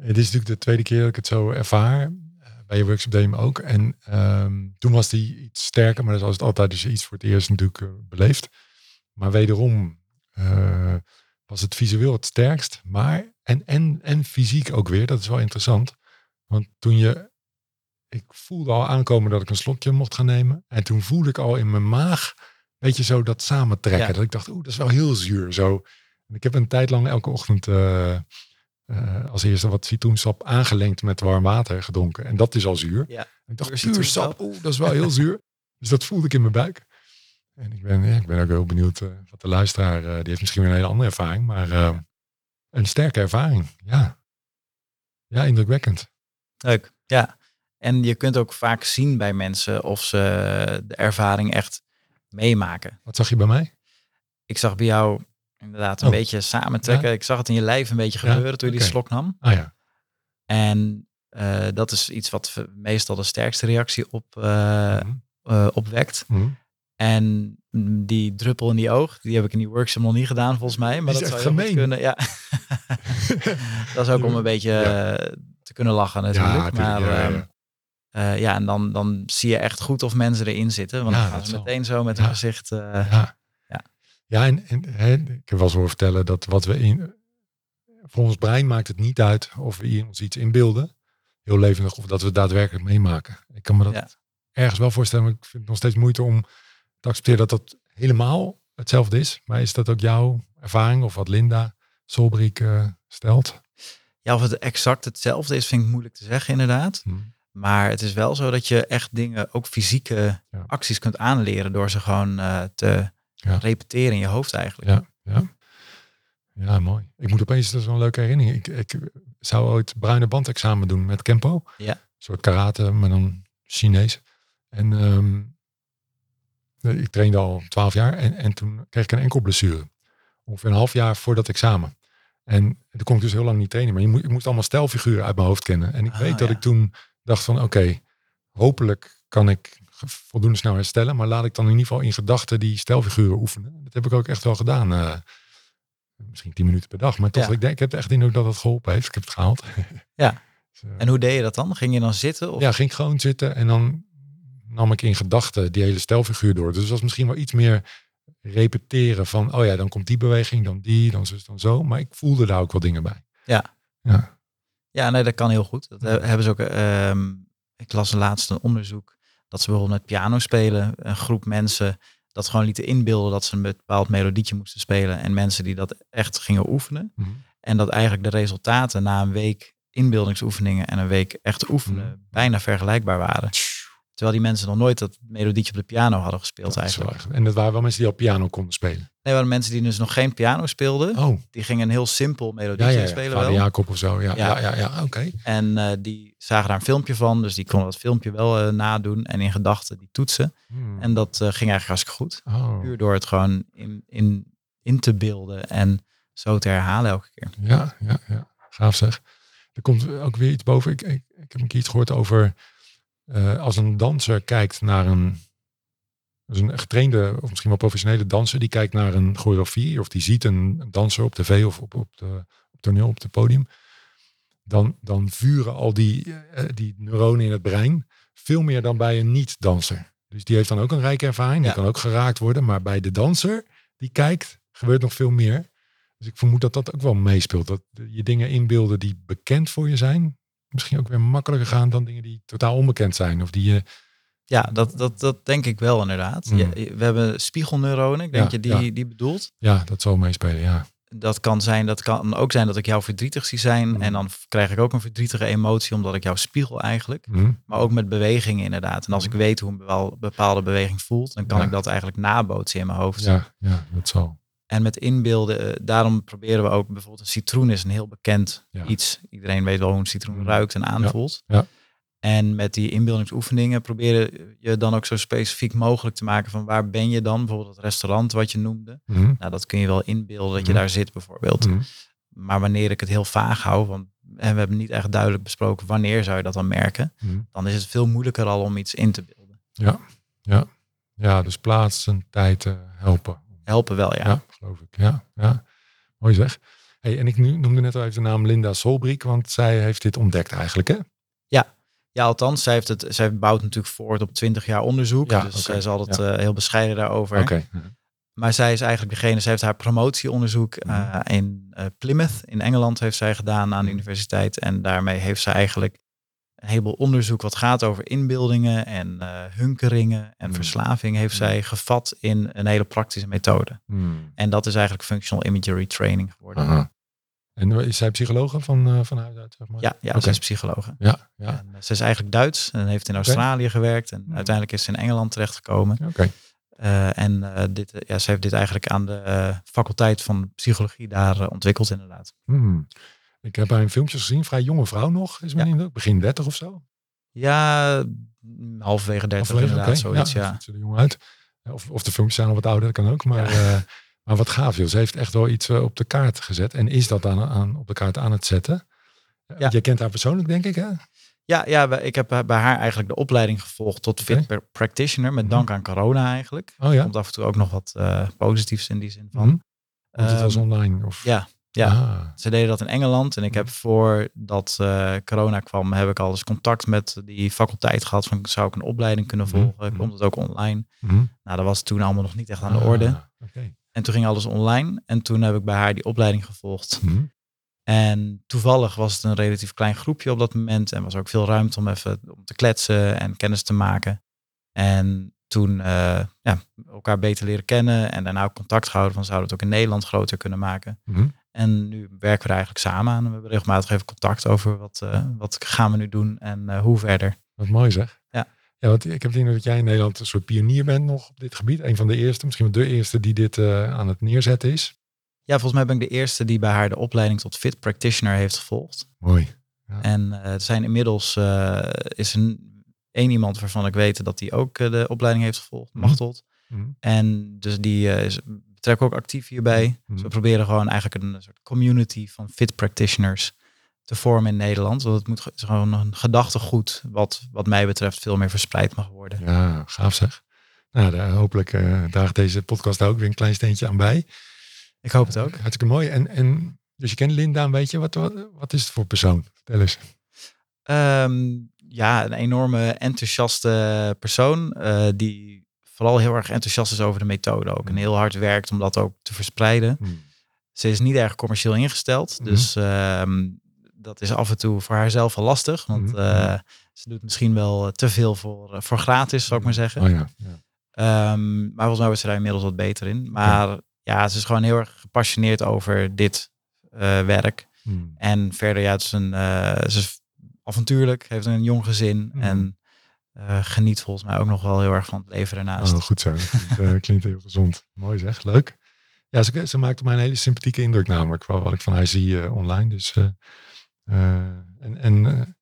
Het is natuurlijk de tweede keer dat ik het zo ervaar. eh, Bij je workshop deed ook. En ehm, toen was die iets sterker, maar dat is het altijd als je iets voor het eerst natuurlijk eh, beleeft. Maar wederom was het visueel het sterkst. Maar, en, en, en fysiek ook weer, dat is wel interessant. Want toen je, ik voelde al aankomen dat ik een slokje mocht gaan nemen. En toen voelde ik al in mijn maag, weet je, zo dat samentrekken. Ja. Dat ik dacht, oeh, dat is wel heel zuur. Zo. En ik heb een tijd lang elke ochtend eh, eh, als eerste wat citroensap aangelengd met warm water gedronken. En dat is al zuur. Ja, ik dacht, citroensap. sap, oeh, dat is wel heel zuur. Dus dat voelde ik in mijn buik. En ik ben, ja, ik ben ook heel benieuwd eh, wat de luisteraar, die heeft misschien weer een hele andere ervaring, maar een sterke ervaring, ja. Ja, indrukwekkend. leuk. Ja. En je kunt ook vaak zien bij mensen of ze de ervaring echt meemaken. Wat zag je bij mij? Ik zag bij jou inderdaad een Oh. beetje samentrekken. Ik zag het in je lijf een beetje Ja, gebeuren toen je die slok nam. Ah ja, En eh, dat is iets wat meestal de sterkste reactie op, eh, Mhm. eh, opwekt. Mhm. En mm, die druppel in die oog, die heb ik in die workshop nog niet gedaan volgens mij. Maar Die dat zou goed gemeen. kunnen. Ja. dat is ook om een beetje Ja. te kunnen lachen natuurlijk. ja, maar ja, ja. eh, ja, en dan, dan zie je echt goed of mensen erin zitten. Want Ja, dan gaan ze meteen zo met Ja. hun gezicht. eh, Ja. Ja. Ja, en, en hè, ik heb wel eens horen vertellen dat wat we in. Voor ons brein maakt het niet uit of we hier ons iets inbeelden. Heel levendig, of dat we het daadwerkelijk meemaken. Ik kan me dat ergens wel voorstellen, maar ik vind het nog steeds moeite om te accepteren dat dat helemaal hetzelfde is. Maar is dat ook jouw ervaring of wat Linda Solbrik eh, stelt? ja, of het exact hetzelfde is, vind ik moeilijk te zeggen inderdaad. Hm. Maar het is wel zo dat je echt dingen, ook fysieke Ja. acties kunt aanleren door ze gewoon eh, te Ja. repeteren in je hoofd eigenlijk. Ja, ja. Ja, mooi. Ik moet opeens, dat is wel een leuke herinnering. Ik, ik zou ooit bruine bandexamen doen met Kempo. Ja. Een soort karate, maar dan Chinees. En ehm, ik trainde al twaalf jaar en, en toen kreeg ik een enkel blessure. Ongeveer een half jaar voor dat examen. En toen kon ik dus heel lang niet trainen. Maar je moet, ik moest allemaal stijlfiguren uit mijn hoofd kennen. En ik Ah, weet dat ik toen dacht van oké, hopelijk kan ik voldoende snel herstellen. Maar laat ik dan in ieder geval in gedachten die stijlfiguren oefenen. Dat heb ik ook echt wel gedaan. eh, misschien tien minuten per dag. Maar toch, Ja. ik, denk, ik heb echt in ook dat het geholpen heeft. Ik heb het gehaald. Ja. Dus, eh, En hoe deed je dat dan? Ging je dan zitten? Of? ja, ging ik gewoon zitten en dan nam ik in gedachten die hele stelfiguur door. Dus het was misschien wel iets meer repeteren van, oh ja, dan komt die beweging, dan die, dan zo, dan zo. Maar ik voelde daar ook wel dingen bij. Ja. Ja. Ja, nee, dat kan heel goed. Dat he- hebben ze ook. ehm, ik las laatst een onderzoek dat ze bijvoorbeeld met piano spelen, een groep mensen dat gewoon lieten inbeelden dat ze een bepaald melodietje moesten spelen en mensen die dat echt gingen oefenen Mhm. en dat eigenlijk de resultaten na een week inbeeldingsoefeningen en een week echt oefenen Mhm. bijna vergelijkbaar waren. Terwijl die mensen nog nooit dat melodietje op de piano hadden gespeeld Dat eigenlijk. En dat waren wel mensen die al piano konden spelen. Nee, waren mensen die dus nog geen piano speelden. Oh, Die gingen een heel simpel ja, melodietje ja, ja. spelen Vader wel. Jacob of zo. Ja, ja, Ja. ja, ja, oké. En eh, die zagen daar een filmpje van, dus die konden dat filmpje wel eh, nadoen en in gedachten die toetsen. Hmm. En dat eh, ging eigenlijk hartstikke goed. Oh. Puur door het gewoon in, in, in te beelden en zo te herhalen elke keer. Ja, ja, ja. Gaaf zeg. Er komt ook weer iets boven. Ik, ik, ik heb een keer iets gehoord over eh, als een danser kijkt naar een, dus een getrainde of misschien wel professionele danser die kijkt naar een choreografie of die ziet een, danser op tv of op, op, de, op toneel op het podium, dan, dan vuren al die, eh, die neuronen in het brein veel meer dan bij een niet-danser. Dus die heeft dan ook een rijke ervaring, die Ja. kan ook geraakt worden, maar bij de danser die kijkt gebeurt nog veel meer. Dus ik vermoed dat dat ook wel meespeelt. Dat je dingen inbeelden die bekend voor je zijn, misschien ook weer makkelijker gaan dan dingen die totaal onbekend zijn. Of die je. Ja, dat, dat, dat denk ik wel inderdaad. Mm. Ja, we hebben spiegelneuronen, ik denk Ja, je die, ja. die bedoelt. Ja, dat zal meespelen. Ja. Dat kan zijn, dat kan ook zijn dat ik jou verdrietig zie zijn. Mm. En dan krijg ik ook een verdrietige emotie, omdat ik jou spiegel eigenlijk. Mhm. Maar ook met bewegingen inderdaad. En als ik weet hoe een bepaal- bepaalde beweging voelt, dan kan ik dat eigenlijk nabootsen in mijn hoofd. Ja, ja, dat zal. En met inbeelden, eh, daarom proberen we ook bijvoorbeeld een citroen is een heel bekend Ja. iets. Iedereen weet wel hoe een citroen Mm. ruikt en aanvoelt. ja. En met die inbeeldingsoefeningen proberen je dan ook zo specifiek mogelijk te maken van waar ben je dan? Bijvoorbeeld het restaurant wat je noemde. Mhm. Nou, dat kun je wel inbeelden dat je Mhm. daar zit bijvoorbeeld. Maar wanneer ik het heel vaag hou, want en we hebben niet echt duidelijk besproken wanneer zou je dat dan merken, dan is het veel moeilijker al om iets in te beelden. Ja, ja. Ja, dus plaats en tijd eh, helpen. Helpen wel, ja. Ja. geloof ik. Ja, ja. Mooi zeg. Hey, en ik nu, noemde net al even de naam Linda Solbrik, want zij heeft dit ontdekt eigenlijk, hè? Ja, althans, zij, heeft het, zij bouwt natuurlijk voort op 20 jaar onderzoek. Ja, dus zij zal het eh, heel bescheiden daarover. Oké. Maar zij is eigenlijk degene, zij heeft haar promotieonderzoek Mhm. eh, in eh, Plymouth in Engeland heeft zij gedaan aan de Mhm. universiteit. En daarmee heeft zij eigenlijk een heleboel onderzoek wat gaat over inbeeldingen en eh, hunkeringen en Mhm. verslaving heeft Mhm. zij gevat in een hele praktische methode. Hmm. En dat is eigenlijk functional imagery training geworden. Aha. En is zij psychologe van, van huis uit, zeg maar? Ja, ja zij is psychologe. Ja, ja. En, eh, ze is eigenlijk Duits en heeft in. Australië gewerkt. En uiteindelijk is ze in Engeland terechtgekomen. Oké. En dit, ja, ze heeft dit eigenlijk aan de faculteit van psychologie daar ontwikkeld inderdaad. Hmm. Ik heb haar in filmpjes gezien, vrij jonge vrouw nog, is mijn Ja. Begin 30 of zo. Ja, mm, halverwege 30 Halverwege, inderdaad, zoiets, ja. ja. Ziet er jong uit. Of, of de filmpjes zijn al wat ouder, dat kan ook. Maar, Ja. eh, maar wat gaaf joh. Ze heeft echt wel iets eh, op de kaart gezet. En is dat aan, aan, op de kaart aan het zetten. Eh, Ja. Jij kent haar persoonlijk, denk ik, hè? Ja, ja, ik heb bij haar eigenlijk de opleiding gevolgd tot fit pra- practitioner, met Mhm. dank aan corona eigenlijk. Oh Er ja. komt af en toe ook nog wat positiefs in die zin van. Mhm. Want het was Ehm, online? Of? ja, ja. Ah, Ze deden dat in Engeland en ik heb voordat eh corona kwam, heb ik al eens contact met die faculteit gehad van zou ik een opleiding kunnen Mhm, volgen? Komt het ook online? mhm. Nou, dat was toen allemaal nog niet echt aan de Ah, orde. En toen ging alles online en toen heb ik bij haar die opleiding gevolgd. En toevallig was het een relatief klein groepje op dat moment en was ook veel ruimte om even om te kletsen en kennis te maken. En toen eh, ja, elkaar beter leren kennen en daarna ook contact gehouden van zouden we het ook in Nederland groter kunnen maken. Mhm. En nu werken we er eigenlijk samen aan. We hebben regelmatig even contact over wat, eh, wat gaan we nu doen en eh, hoe verder. Wat mooi zeg. Ja. Ja, want ik heb het indruk dat jij in Nederland een soort pionier bent nog op dit gebied. Een van de eerste, misschien wel de eerste die dit eh, aan het neerzetten is. Ja, volgens mij ben ik de eerste die bij haar de opleiding tot fit practitioner heeft gevolgd. Mooi. En eh, er zijn inmiddels is er één iemand waarvan ik weet dat die ook de opleiding heeft gevolgd, Mhm. Machteld. Mhm. En dus die is betrek ook actief hierbij. Mhm. Dus we proberen gewoon eigenlijk een soort community van fit practitioners te vormen in Nederland. Want het moet is gewoon een gedachtegoed wat, wat mij betreft veel meer verspreid mag worden. Ja, gaaf zeg. Nou, daar, hopelijk eh, draagt deze podcast daar ook weer een klein steentje aan bij. Ik hoop het ook. Hartstikke mooi. En, en dus je kent Linda een beetje. Wat, wat, wat is het voor persoon? Vertel eens. Ehm, ja, een enorme enthousiaste persoon. eh, die vooral heel erg enthousiast is over de methode ook. En heel hard werkt om dat ook te verspreiden. Hmm. Ze is niet erg commercieel ingesteld. Mhm. Dus ehm, dat is af en toe voor haarzelf wel lastig. Want Mhm. eh, ze doet misschien wel eh, te veel voor, eh, voor gratis, zou ik maar zeggen. Oh ja. ja. Ehm, maar volgens mij wordt ze daar inmiddels wat beter in. Maar ja, ze is gewoon heel erg gepassioneerd over dit werk. Hmm. En verder, ja, het is een, ze is avontuurlijk, heeft een jong gezin Mhm. en eh, geniet volgens mij ook nog wel heel erg van het leven daarnaast. Oh, goed zo. Dat klinkt, eh, klinkt heel gezond. Mooi zeg, leuk. Ja, ze, ze maakt op mij een hele sympathieke indruk namelijk, wat ik van haar zie eh, online. Dus, en en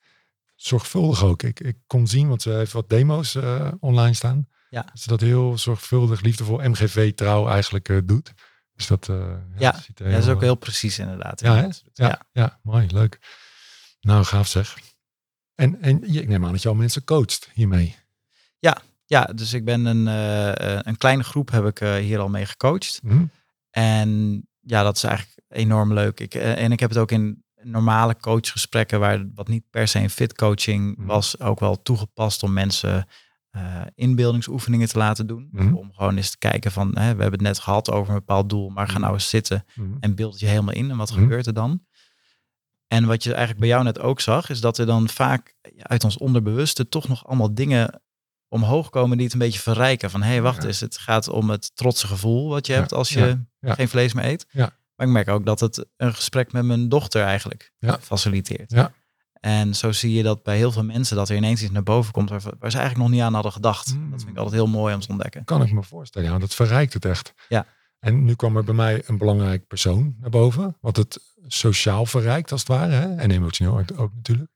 zorgvuldig ook. Ik, ik kon zien, want ze heeft wat demo's online staan. Ja. Dat ze dat heel zorgvuldig, liefdevol, MGV-trouw eigenlijk doet. Dus dat, Ja, Ja, dat is ook heel precies inderdaad. Ja? Ja, Ja, ja. mooi, leuk. Nou, gaaf zeg. En, en ik neem aan dat je al mensen coacht hiermee. ja, dus ik ben een, eh, eh, een kleine groep heb ik eh, hier al mee gecoacht. Hm? En ja, dat is eigenlijk enorm leuk. Ik, en ik heb het ook in normale coachgesprekken, waar wat niet per se een fit coaching Mhm. was, ook wel toegepast om mensen inbeeldingsoefeningen te laten doen. Mhm. Om gewoon eens te kijken van, hè, we hebben het net gehad over een bepaald doel, maar ga Mhm. nou eens zitten en beeld je helemaal in en wat Mhm. gebeurt er dan? En wat je eigenlijk bij jou net ook zag, is dat er dan vaak uit ons onderbewuste toch nog allemaal dingen omhoog komen die het een beetje verrijken. Van hé, hey, wacht Ja. eens, het gaat om het trotse gevoel wat je Ja, hebt als je ja, geen vlees meer eet. Ja. Maar ik merk ook dat het een gesprek met mijn dochter eigenlijk faciliteert. Ja. En zo zie je dat bij heel veel mensen dat er ineens iets naar boven komt waar, waar ze eigenlijk nog niet aan hadden gedacht. Mm. Dat vind ik altijd heel mooi om te ontdekken. Kan ik me voorstellen, ja. Dat verrijkt het echt. Ja. En nu kwam er bij mij een belangrijk persoon naar boven. Wat het sociaal verrijkt als het ware. Hè? En emotioneel ook, natuurlijk.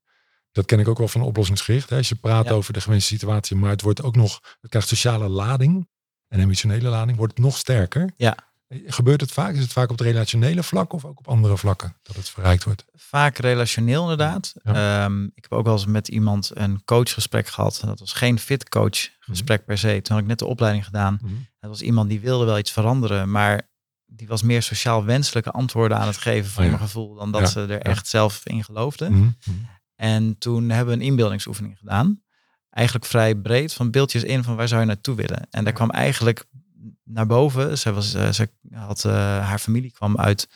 Dat ken ik ook wel van oplossingsgericht. Hè? Als je praat Ja. over de gewenste situatie. Maar het wordt ook nog, het krijgt sociale lading. En emotionele lading wordt het nog sterker. Ja. Gebeurt het vaak? Is het vaak op het relationele vlak of ook op andere vlakken dat het verrijkt wordt? Vaak relationeel inderdaad. Ja. Ehm, ik heb ook wel eens met iemand een coachgesprek gehad. Dat was geen fit coach gesprek per se. Toen had ik net de opleiding gedaan. Het was iemand die wilde wel iets veranderen, maar die was meer sociaal wenselijke antwoorden aan het geven voor Oh ja. mijn gevoel dan dat Ja, ze er echt zelf in geloofden. Mhm, mhm. En toen hebben we een inbeeldingsoefening gedaan. Eigenlijk vrij breed, van beeldjes in van waar zou je naartoe willen. En daar kwam eigenlijk naar boven. Ze, was, eh, ze had, eh, haar familie kwam uit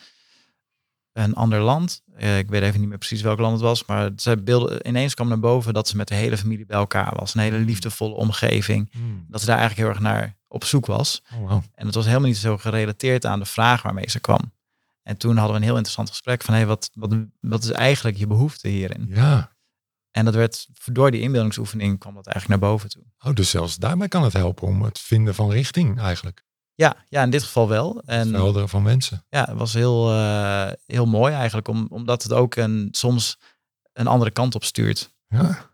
een ander land. Eh, ik weet even niet meer precies welk land het was. Maar ze beelden, ineens kwam naar boven dat ze met de hele familie bij elkaar was. Een hele liefdevolle omgeving. Mhm. Dat ze daar eigenlijk heel erg naar op zoek was. Oh, wow. En het was helemaal niet zo gerelateerd aan de vraag waarmee ze kwam. En toen hadden we een heel interessant gesprek van, hey, wat, wat, wat is eigenlijk je behoefte hierin? Ja. En dat werd, door die inbeeldingsoefening kwam dat eigenlijk naar boven toe. Oh, dus zelfs daarmee kan het helpen om het vinden van richting eigenlijk. Ja, ja in dit geval wel. Het En verhelderen van mensen. ja, het was heel, eh, heel mooi eigenlijk, om, omdat het ook een, soms een andere kant op stuurt. Ja.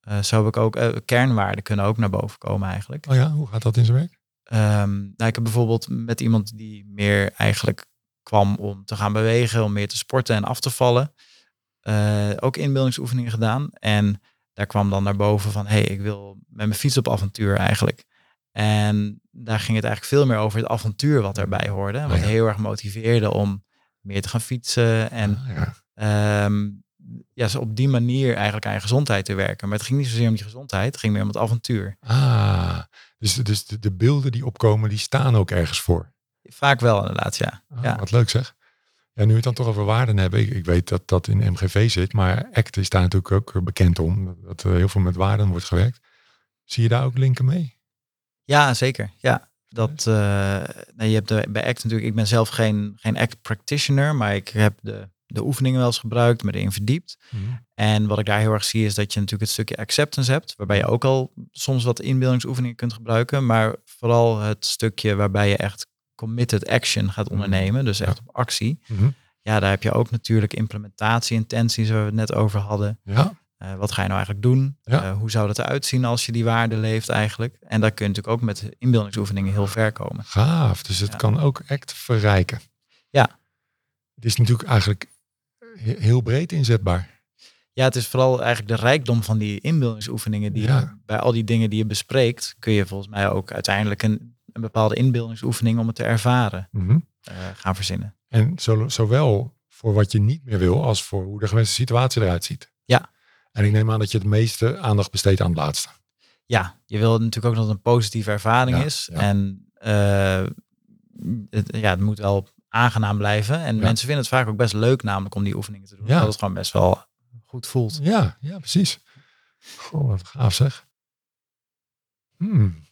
Eh, zo heb ik ook, eh, kernwaarden kunnen ook naar boven komen eigenlijk. Oh ja, hoe gaat dat in zijn werk? Ehm, nou, ik heb bijvoorbeeld met iemand die meer eigenlijk kwam om te gaan bewegen, om meer te sporten en af te vallen. Eh, ook inbeeldingsoefeningen gedaan. En daar kwam dan naar boven van, hé, hey, ik wil met mijn fiets op avontuur eigenlijk. En daar ging het eigenlijk veel meer over het avontuur wat daarbij hoorde. Wat Oh ja. heel erg motiveerde om meer te gaan fietsen. En Ah, ja. ehm, ja, zo op die manier eigenlijk aan je gezondheid te werken. Maar het ging niet zozeer om je gezondheid, het ging meer om het avontuur. Ah, dus, dus de, de beelden die opkomen, die staan ook ergens voor. Vaak wel inderdaad, ja. Ah, ja. Wat leuk zeg. Ja, nu we het dan toch over waarden hebben. Ik, ik weet dat dat in MGV zit, maar ACT is daar natuurlijk ook bekend om. Dat, er heel veel met waarden wordt gewerkt. Zie je daar ook linken mee? Ja, zeker. Ja, dat, eh, nou, je hebt de, bij ACT natuurlijk, ik ben zelf geen, geen ACT practitioner, maar ik heb de, de oefeningen wel eens gebruikt, me erin verdiept. En wat ik daar heel erg zie is dat je natuurlijk het stukje acceptance hebt, waarbij je ook al soms wat inbeeldingsoefeningen kunt gebruiken, maar vooral het stukje waarbij je echt committed action gaat Mhm. ondernemen, dus echt Ja. op actie. Mhm. Ja, daar heb je ook natuurlijk implementatie, intenties, waar we het net over hadden. Ja, Eh, wat ga je nou eigenlijk doen? Ja. Eh, hoe zou dat eruit zien als je die waarde leeft eigenlijk? En daar kun je natuurlijk ook met inbeeldingsoefeningen heel ver komen. gaaf. Dus het Ja. kan ook ACT verrijken. Ja. Het is natuurlijk eigenlijk he- heel breed inzetbaar. Ja, het is vooral eigenlijk de rijkdom van die inbeeldingsoefeningen. Die Ja. bij al die dingen die je bespreekt, kun je volgens mij ook uiteindelijk een, een bepaalde inbeeldingsoefening om het te ervaren Mhm. eh, gaan verzinnen. En zo, zowel voor wat je niet meer wil als voor hoe de gewenste situatie eruit ziet. Ja. En ik neem aan dat je het meeste aandacht besteedt aan het laatste. Ja, je wil natuurlijk ook dat het een positieve ervaring Ja, is. ja. En eh, het, ja, het moet wel aangenaam blijven. En Ja. mensen vinden het vaak ook best leuk namelijk om die oefeningen te doen. Ja. Dat het gewoon best wel goed voelt. Ja, ja, precies. Goh, wat gaaf zeg. Hmm.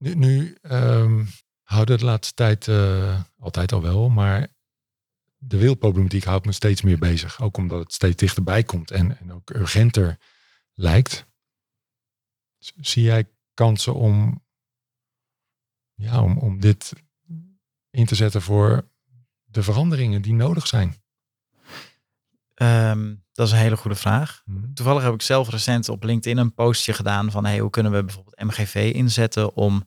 Nu, nu ehm, houden de laatste tijd eh, altijd al wel, maar de wereldproblematiek houdt me steeds meer bezig. Ook omdat het steeds dichterbij komt en, en ook urgenter lijkt. Zie jij kansen om, ja, om, om dit in te zetten voor de veranderingen die nodig zijn? Ehm, dat is een hele goede vraag. Hmm. Toevallig heb ik zelf recent op LinkedIn een postje gedaan van hey, hoe kunnen we bijvoorbeeld MGV inzetten om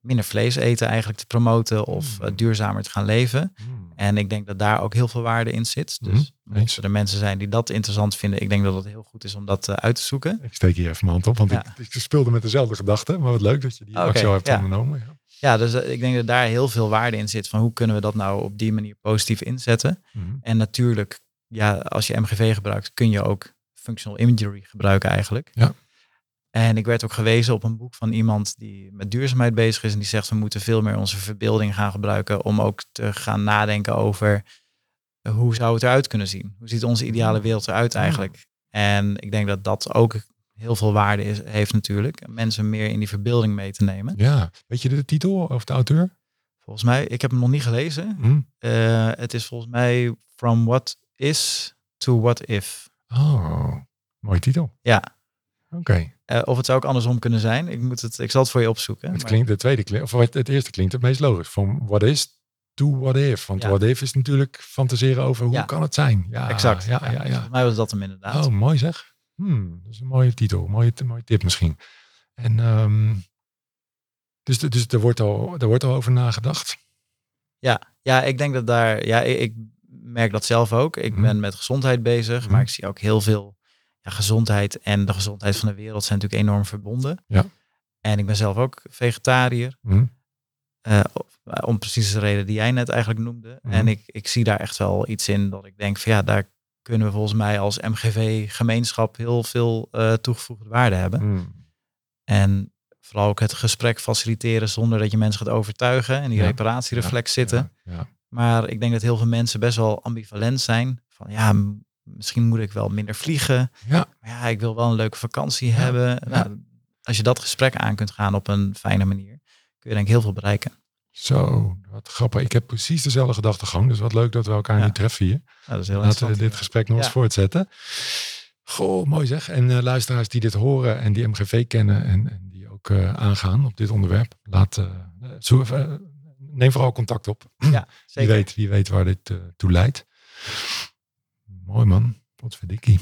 minder vlees eten eigenlijk te promoten of Mm. eh, duurzamer te gaan leven. Hmm. En ik denk dat daar ook heel veel waarde in zit. Dus Mhm, mochten er mensen zijn die dat interessant vinden, ik denk dat het heel goed is om dat eh, uit te zoeken. Ik steek hier even mijn hand op, want Ja. ik, ik speelde met dezelfde gedachten. Maar wat leuk dat je die actie al hebt ja. ondernomen. Ja. Ja, dus eh, ik denk dat daar heel veel waarde in zit van hoe kunnen we dat nou op die manier positief inzetten. Mhm. En natuurlijk, ja, als je MGV gebruikt, kun je ook functional imagery gebruiken eigenlijk. Ja. En ik werd ook gewezen op een boek van iemand die met duurzaamheid bezig is. En die zegt, we moeten veel meer onze verbeelding gaan gebruiken om ook te gaan nadenken over hoe zou het eruit kunnen zien? Hoe ziet onze ideale wereld eruit Ja. eigenlijk? En ik denk dat dat ook heel veel waarde is, heeft natuurlijk. Mensen meer in die verbeelding mee te nemen. ja, weet je de titel of de auteur? Volgens mij, ik heb hem nog niet gelezen. Mhm. Eh, het is volgens mij From What Is to What If. Oh, mooie titel. Ja. Oké, Eh, of het zou ook andersom kunnen zijn. Ik, moet het, ik zal het voor je opzoeken. het maar- klinkt de tweede klinkt, of het, het eerste klinkt het meest logisch. Van what is to what if. Want Ja. what if is natuurlijk fantaseren over hoe Ja. kan het zijn. Ja, exact. Ja, ja, Dus ja. Volgens mij was dat hem inderdaad. Oh, mooi zeg. Hmm, dat is een mooie titel. Mooie, mooie tip misschien. En ehm, dus, dus er, wordt al, er wordt al over nagedacht. Ja, ik denk dat daar... Ja, ik merk dat zelf ook. Ik Mhm. ben met gezondheid bezig. Mhm. Maar ik zie ook heel veel... Ja, gezondheid en de gezondheid van de wereld zijn natuurlijk enorm verbonden. Ja. En ik ben zelf ook vegetariër. Hm? eh, of- om precies de reden die jij net eigenlijk noemde. Mhm. En ik, ik zie daar echt wel iets in dat ik denk van ja, daar kunnen we volgens mij als MGV-gemeenschap heel veel eh, toegevoegde waarde hebben. En vooral ook het gesprek faciliteren zonder dat je mensen gaat overtuigen en die Ja. reparatiereflex zitten. Ja, ja. Maar ik denk dat heel veel mensen best wel ambivalent zijn. Van ja, misschien moet ik wel minder vliegen. Ja. Maar ja, ik wil wel een leuke vakantie Ja, hebben. ja. Nou, als je dat gesprek aan kunt gaan op een fijne manier, kun je denk ik heel veel bereiken. Zo, wat grappig. Ik heb precies dezelfde gedachtegang. Dus wat leuk dat we elkaar Ja. nu treffen hier. Nou, dat is heel Laten we dit gesprek nog eens Ja. voortzetten. Goh, mooi zeg. En eh, luisteraars die dit horen en die MGV kennen en, en die ook eh, aangaan op dit onderwerp. Laat, eh, zo, eh, neem vooral contact op. Ja, Wie zeker. weet, wie weet waar dit eh, toe leidt. Mooi man. Wat verdikkie.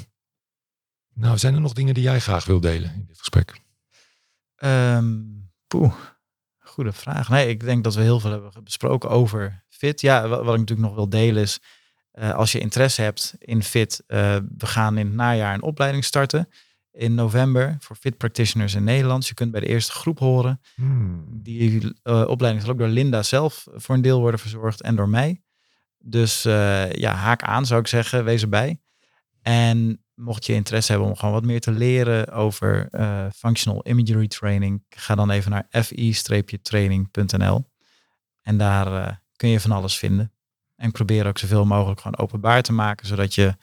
Nou, zijn er nog dingen die jij graag wil delen in dit gesprek? Ehm, poeh, goede vraag. Nee, ik denk dat we heel veel hebben besproken over fit. Ja, wat, wat ik natuurlijk nog wil delen is, eh, als je interesse hebt in fit, eh, we gaan in het najaar een opleiding starten in november voor fit practitioners in Nederland. Je kunt bij de eerste groep horen. Hmm. Die eh, opleiding zal ook door Linda zelf voor een deel worden verzorgd en door mij. Dus eh, ja, haak aan zou ik zeggen, wees erbij. En mocht je interesse hebben om gewoon wat meer te leren over eh, functional imagery training, ga dan even naar fi-training.nl. En daar eh, kun je van alles vinden. En probeer ook zoveel mogelijk gewoon openbaar te maken, zodat je,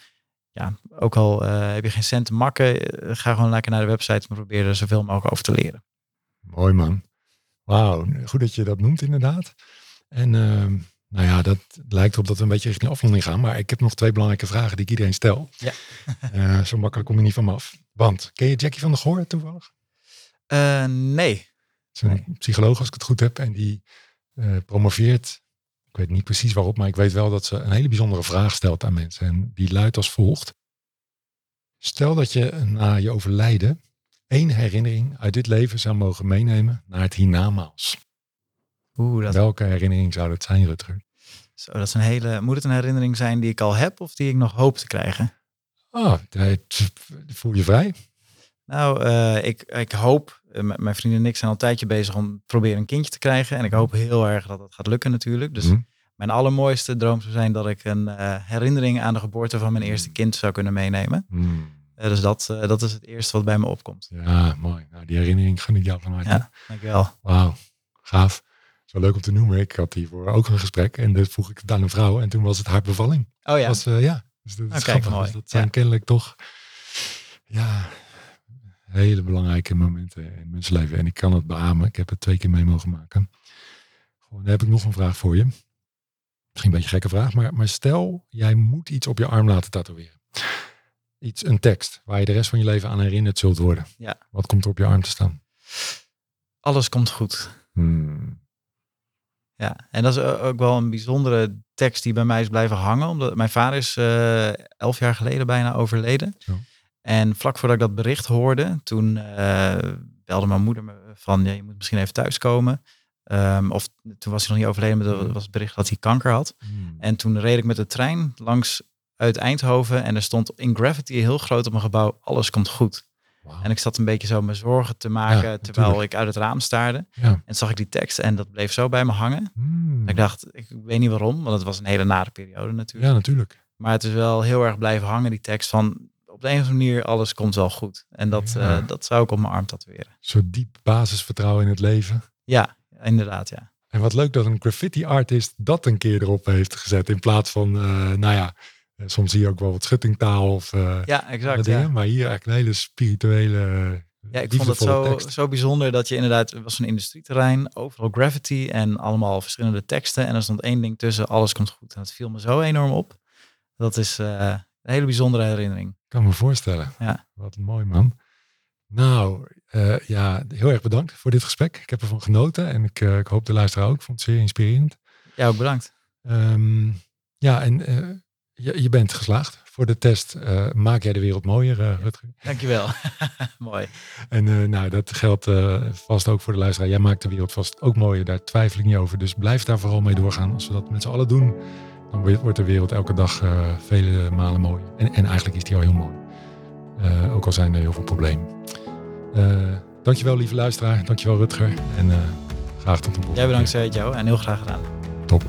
ja, ook al eh, heb je geen cent te makken, eh, ga gewoon lekker naar de website en probeer er zoveel mogelijk over te leren. Mooi man. Wauw, goed dat je dat noemt inderdaad. En ehm, nou ja, dat lijkt erop dat we een beetje richting afronding gaan. Maar ik heb nog twee belangrijke vragen die ik iedereen stel. Ja. Eh, zo makkelijk kom je niet van me af. Want, ken je Jackie van der Goor toevallig? Nee, Dat is een Nee. psycholoog als ik het goed heb. En die promoveert, ik weet niet precies waarop, maar ik weet wel dat ze een hele bijzondere vraag stelt aan mensen. En die luidt als volgt. Stel dat je na je overlijden één herinnering uit dit leven zou mogen meenemen naar het hiernamaals. Oeh, dat, Welke herinnering zou dat zijn, Rutger? zo, dat is een hele. Moet het een herinnering zijn die ik al heb of die ik nog hoop te krijgen? Ah, het- voel je vrij? Nou, eh, ik, ik hoop mijn vrienden en ik zijn al een tijdje bezig om proberen een kindje te krijgen. En ik hoop heel erg dat dat gaat lukken natuurlijk. Dus Mhm. mijn allermooiste droom zou zijn dat ik een eh, herinnering aan de geboorte van mijn eerste kind zou kunnen meenemen. Hmm. Eh, dus dat, eh, dat is het eerste wat bij me opkomt. Ja, mooi. Nou, die herinnering gun ik jou van harte. Ja, dankjewel. Wauw, gaaf. Zo leuk om te noemen. Ik had hiervoor ook een gesprek en dat vroeg ik het aan een vrouw en toen was het haar bevalling. Oh ja, Was, eh, ja. Dus dat is grappig. mooi. Dus dat zijn Ja. kennelijk toch ja, hele belangrijke momenten in mijn leven. En ik kan het beamen. Ik heb het twee keer mee mogen maken. Gewoon, dan heb ik nog een vraag voor je. Misschien een beetje een gekke vraag, maar, maar stel jij moet iets op je arm laten tatoeëren. Iets, een tekst waar je de rest van je leven aan herinnerd zult worden. Ja. Wat komt er op je arm te staan? alles komt goed. Hmm. Ja, en dat is ook wel een bijzondere tekst die bij mij is blijven hangen. Omdat mijn vader is eh, elf jaar geleden bijna overleden. Zo. En vlak voordat ik dat bericht hoorde, toen eh, belde mijn moeder me van, ja, je moet misschien even thuiskomen. Ehm, of toen was hij nog niet overleden, maar dat was het bericht dat hij kanker had. Hmm. En toen reed ik met de trein langs uit Eindhoven en er stond in Gravity heel groot op mijn gebouw, alles komt goed. En ik zat een beetje zo me zorgen te maken Ja, terwijl ik uit het raam staarde. Ja. En zag ik die tekst en dat bleef zo bij me hangen. Hmm. Ik dacht, ik weet niet waarom, want het was een hele nare periode natuurlijk. Ja, natuurlijk. Maar het is wel heel erg blijven hangen, die tekst van op de een of andere manier, alles komt wel goed. En dat, Ja. eh, dat zou ik op mijn arm tatoeëren. Zo diep basisvertrouwen in het leven. Ja, inderdaad, ja. En wat leuk dat een graffiti artist dat een keer erop heeft gezet. In plaats van, eh, nou ja, eh, soms zie je ook wel wat schuttingtaal of Ja, exact. dingen. Ja. Maar hier eigenlijk een hele spirituele, Ja, ik vond het zo, tekst. zo bijzonder dat je inderdaad, het was een industrieterrein, overal graffiti en allemaal verschillende teksten. En er stond één ding tussen, alles komt goed. En dat viel me zo enorm op. Dat is een hele bijzondere herinnering. Kan me voorstellen. Ja. Wat mooi man. Nou, eh, ja, heel erg bedankt voor dit gesprek. Ik heb ervan genoten en ik, eh, ik hoop de luisteraar ook. Ik vond het zeer inspirerend. Ja, ook bedankt. Ehm, ja, en eh, je, je bent geslaagd. Voor de test maak jij de wereld mooier, eh, Rutger. Dankjewel. Mooi. En nou, dat geldt vast ook voor de luisteraar. Jij maakt de wereld vast ook mooier. Daar twijfel ik niet over. Dus blijf daar vooral mee doorgaan. Als we dat met z'n allen doen, dan wordt- de wereld elke dag eh, vele malen mooier. En, en eigenlijk is die al heel mooi. Eh, ook al zijn er heel veel problemen. Eh dankjewel, lieve luisteraar. Dankjewel, Rutger. En graag tot een volgende Jij bedankt. Sergio. En heel graag gedaan. Top.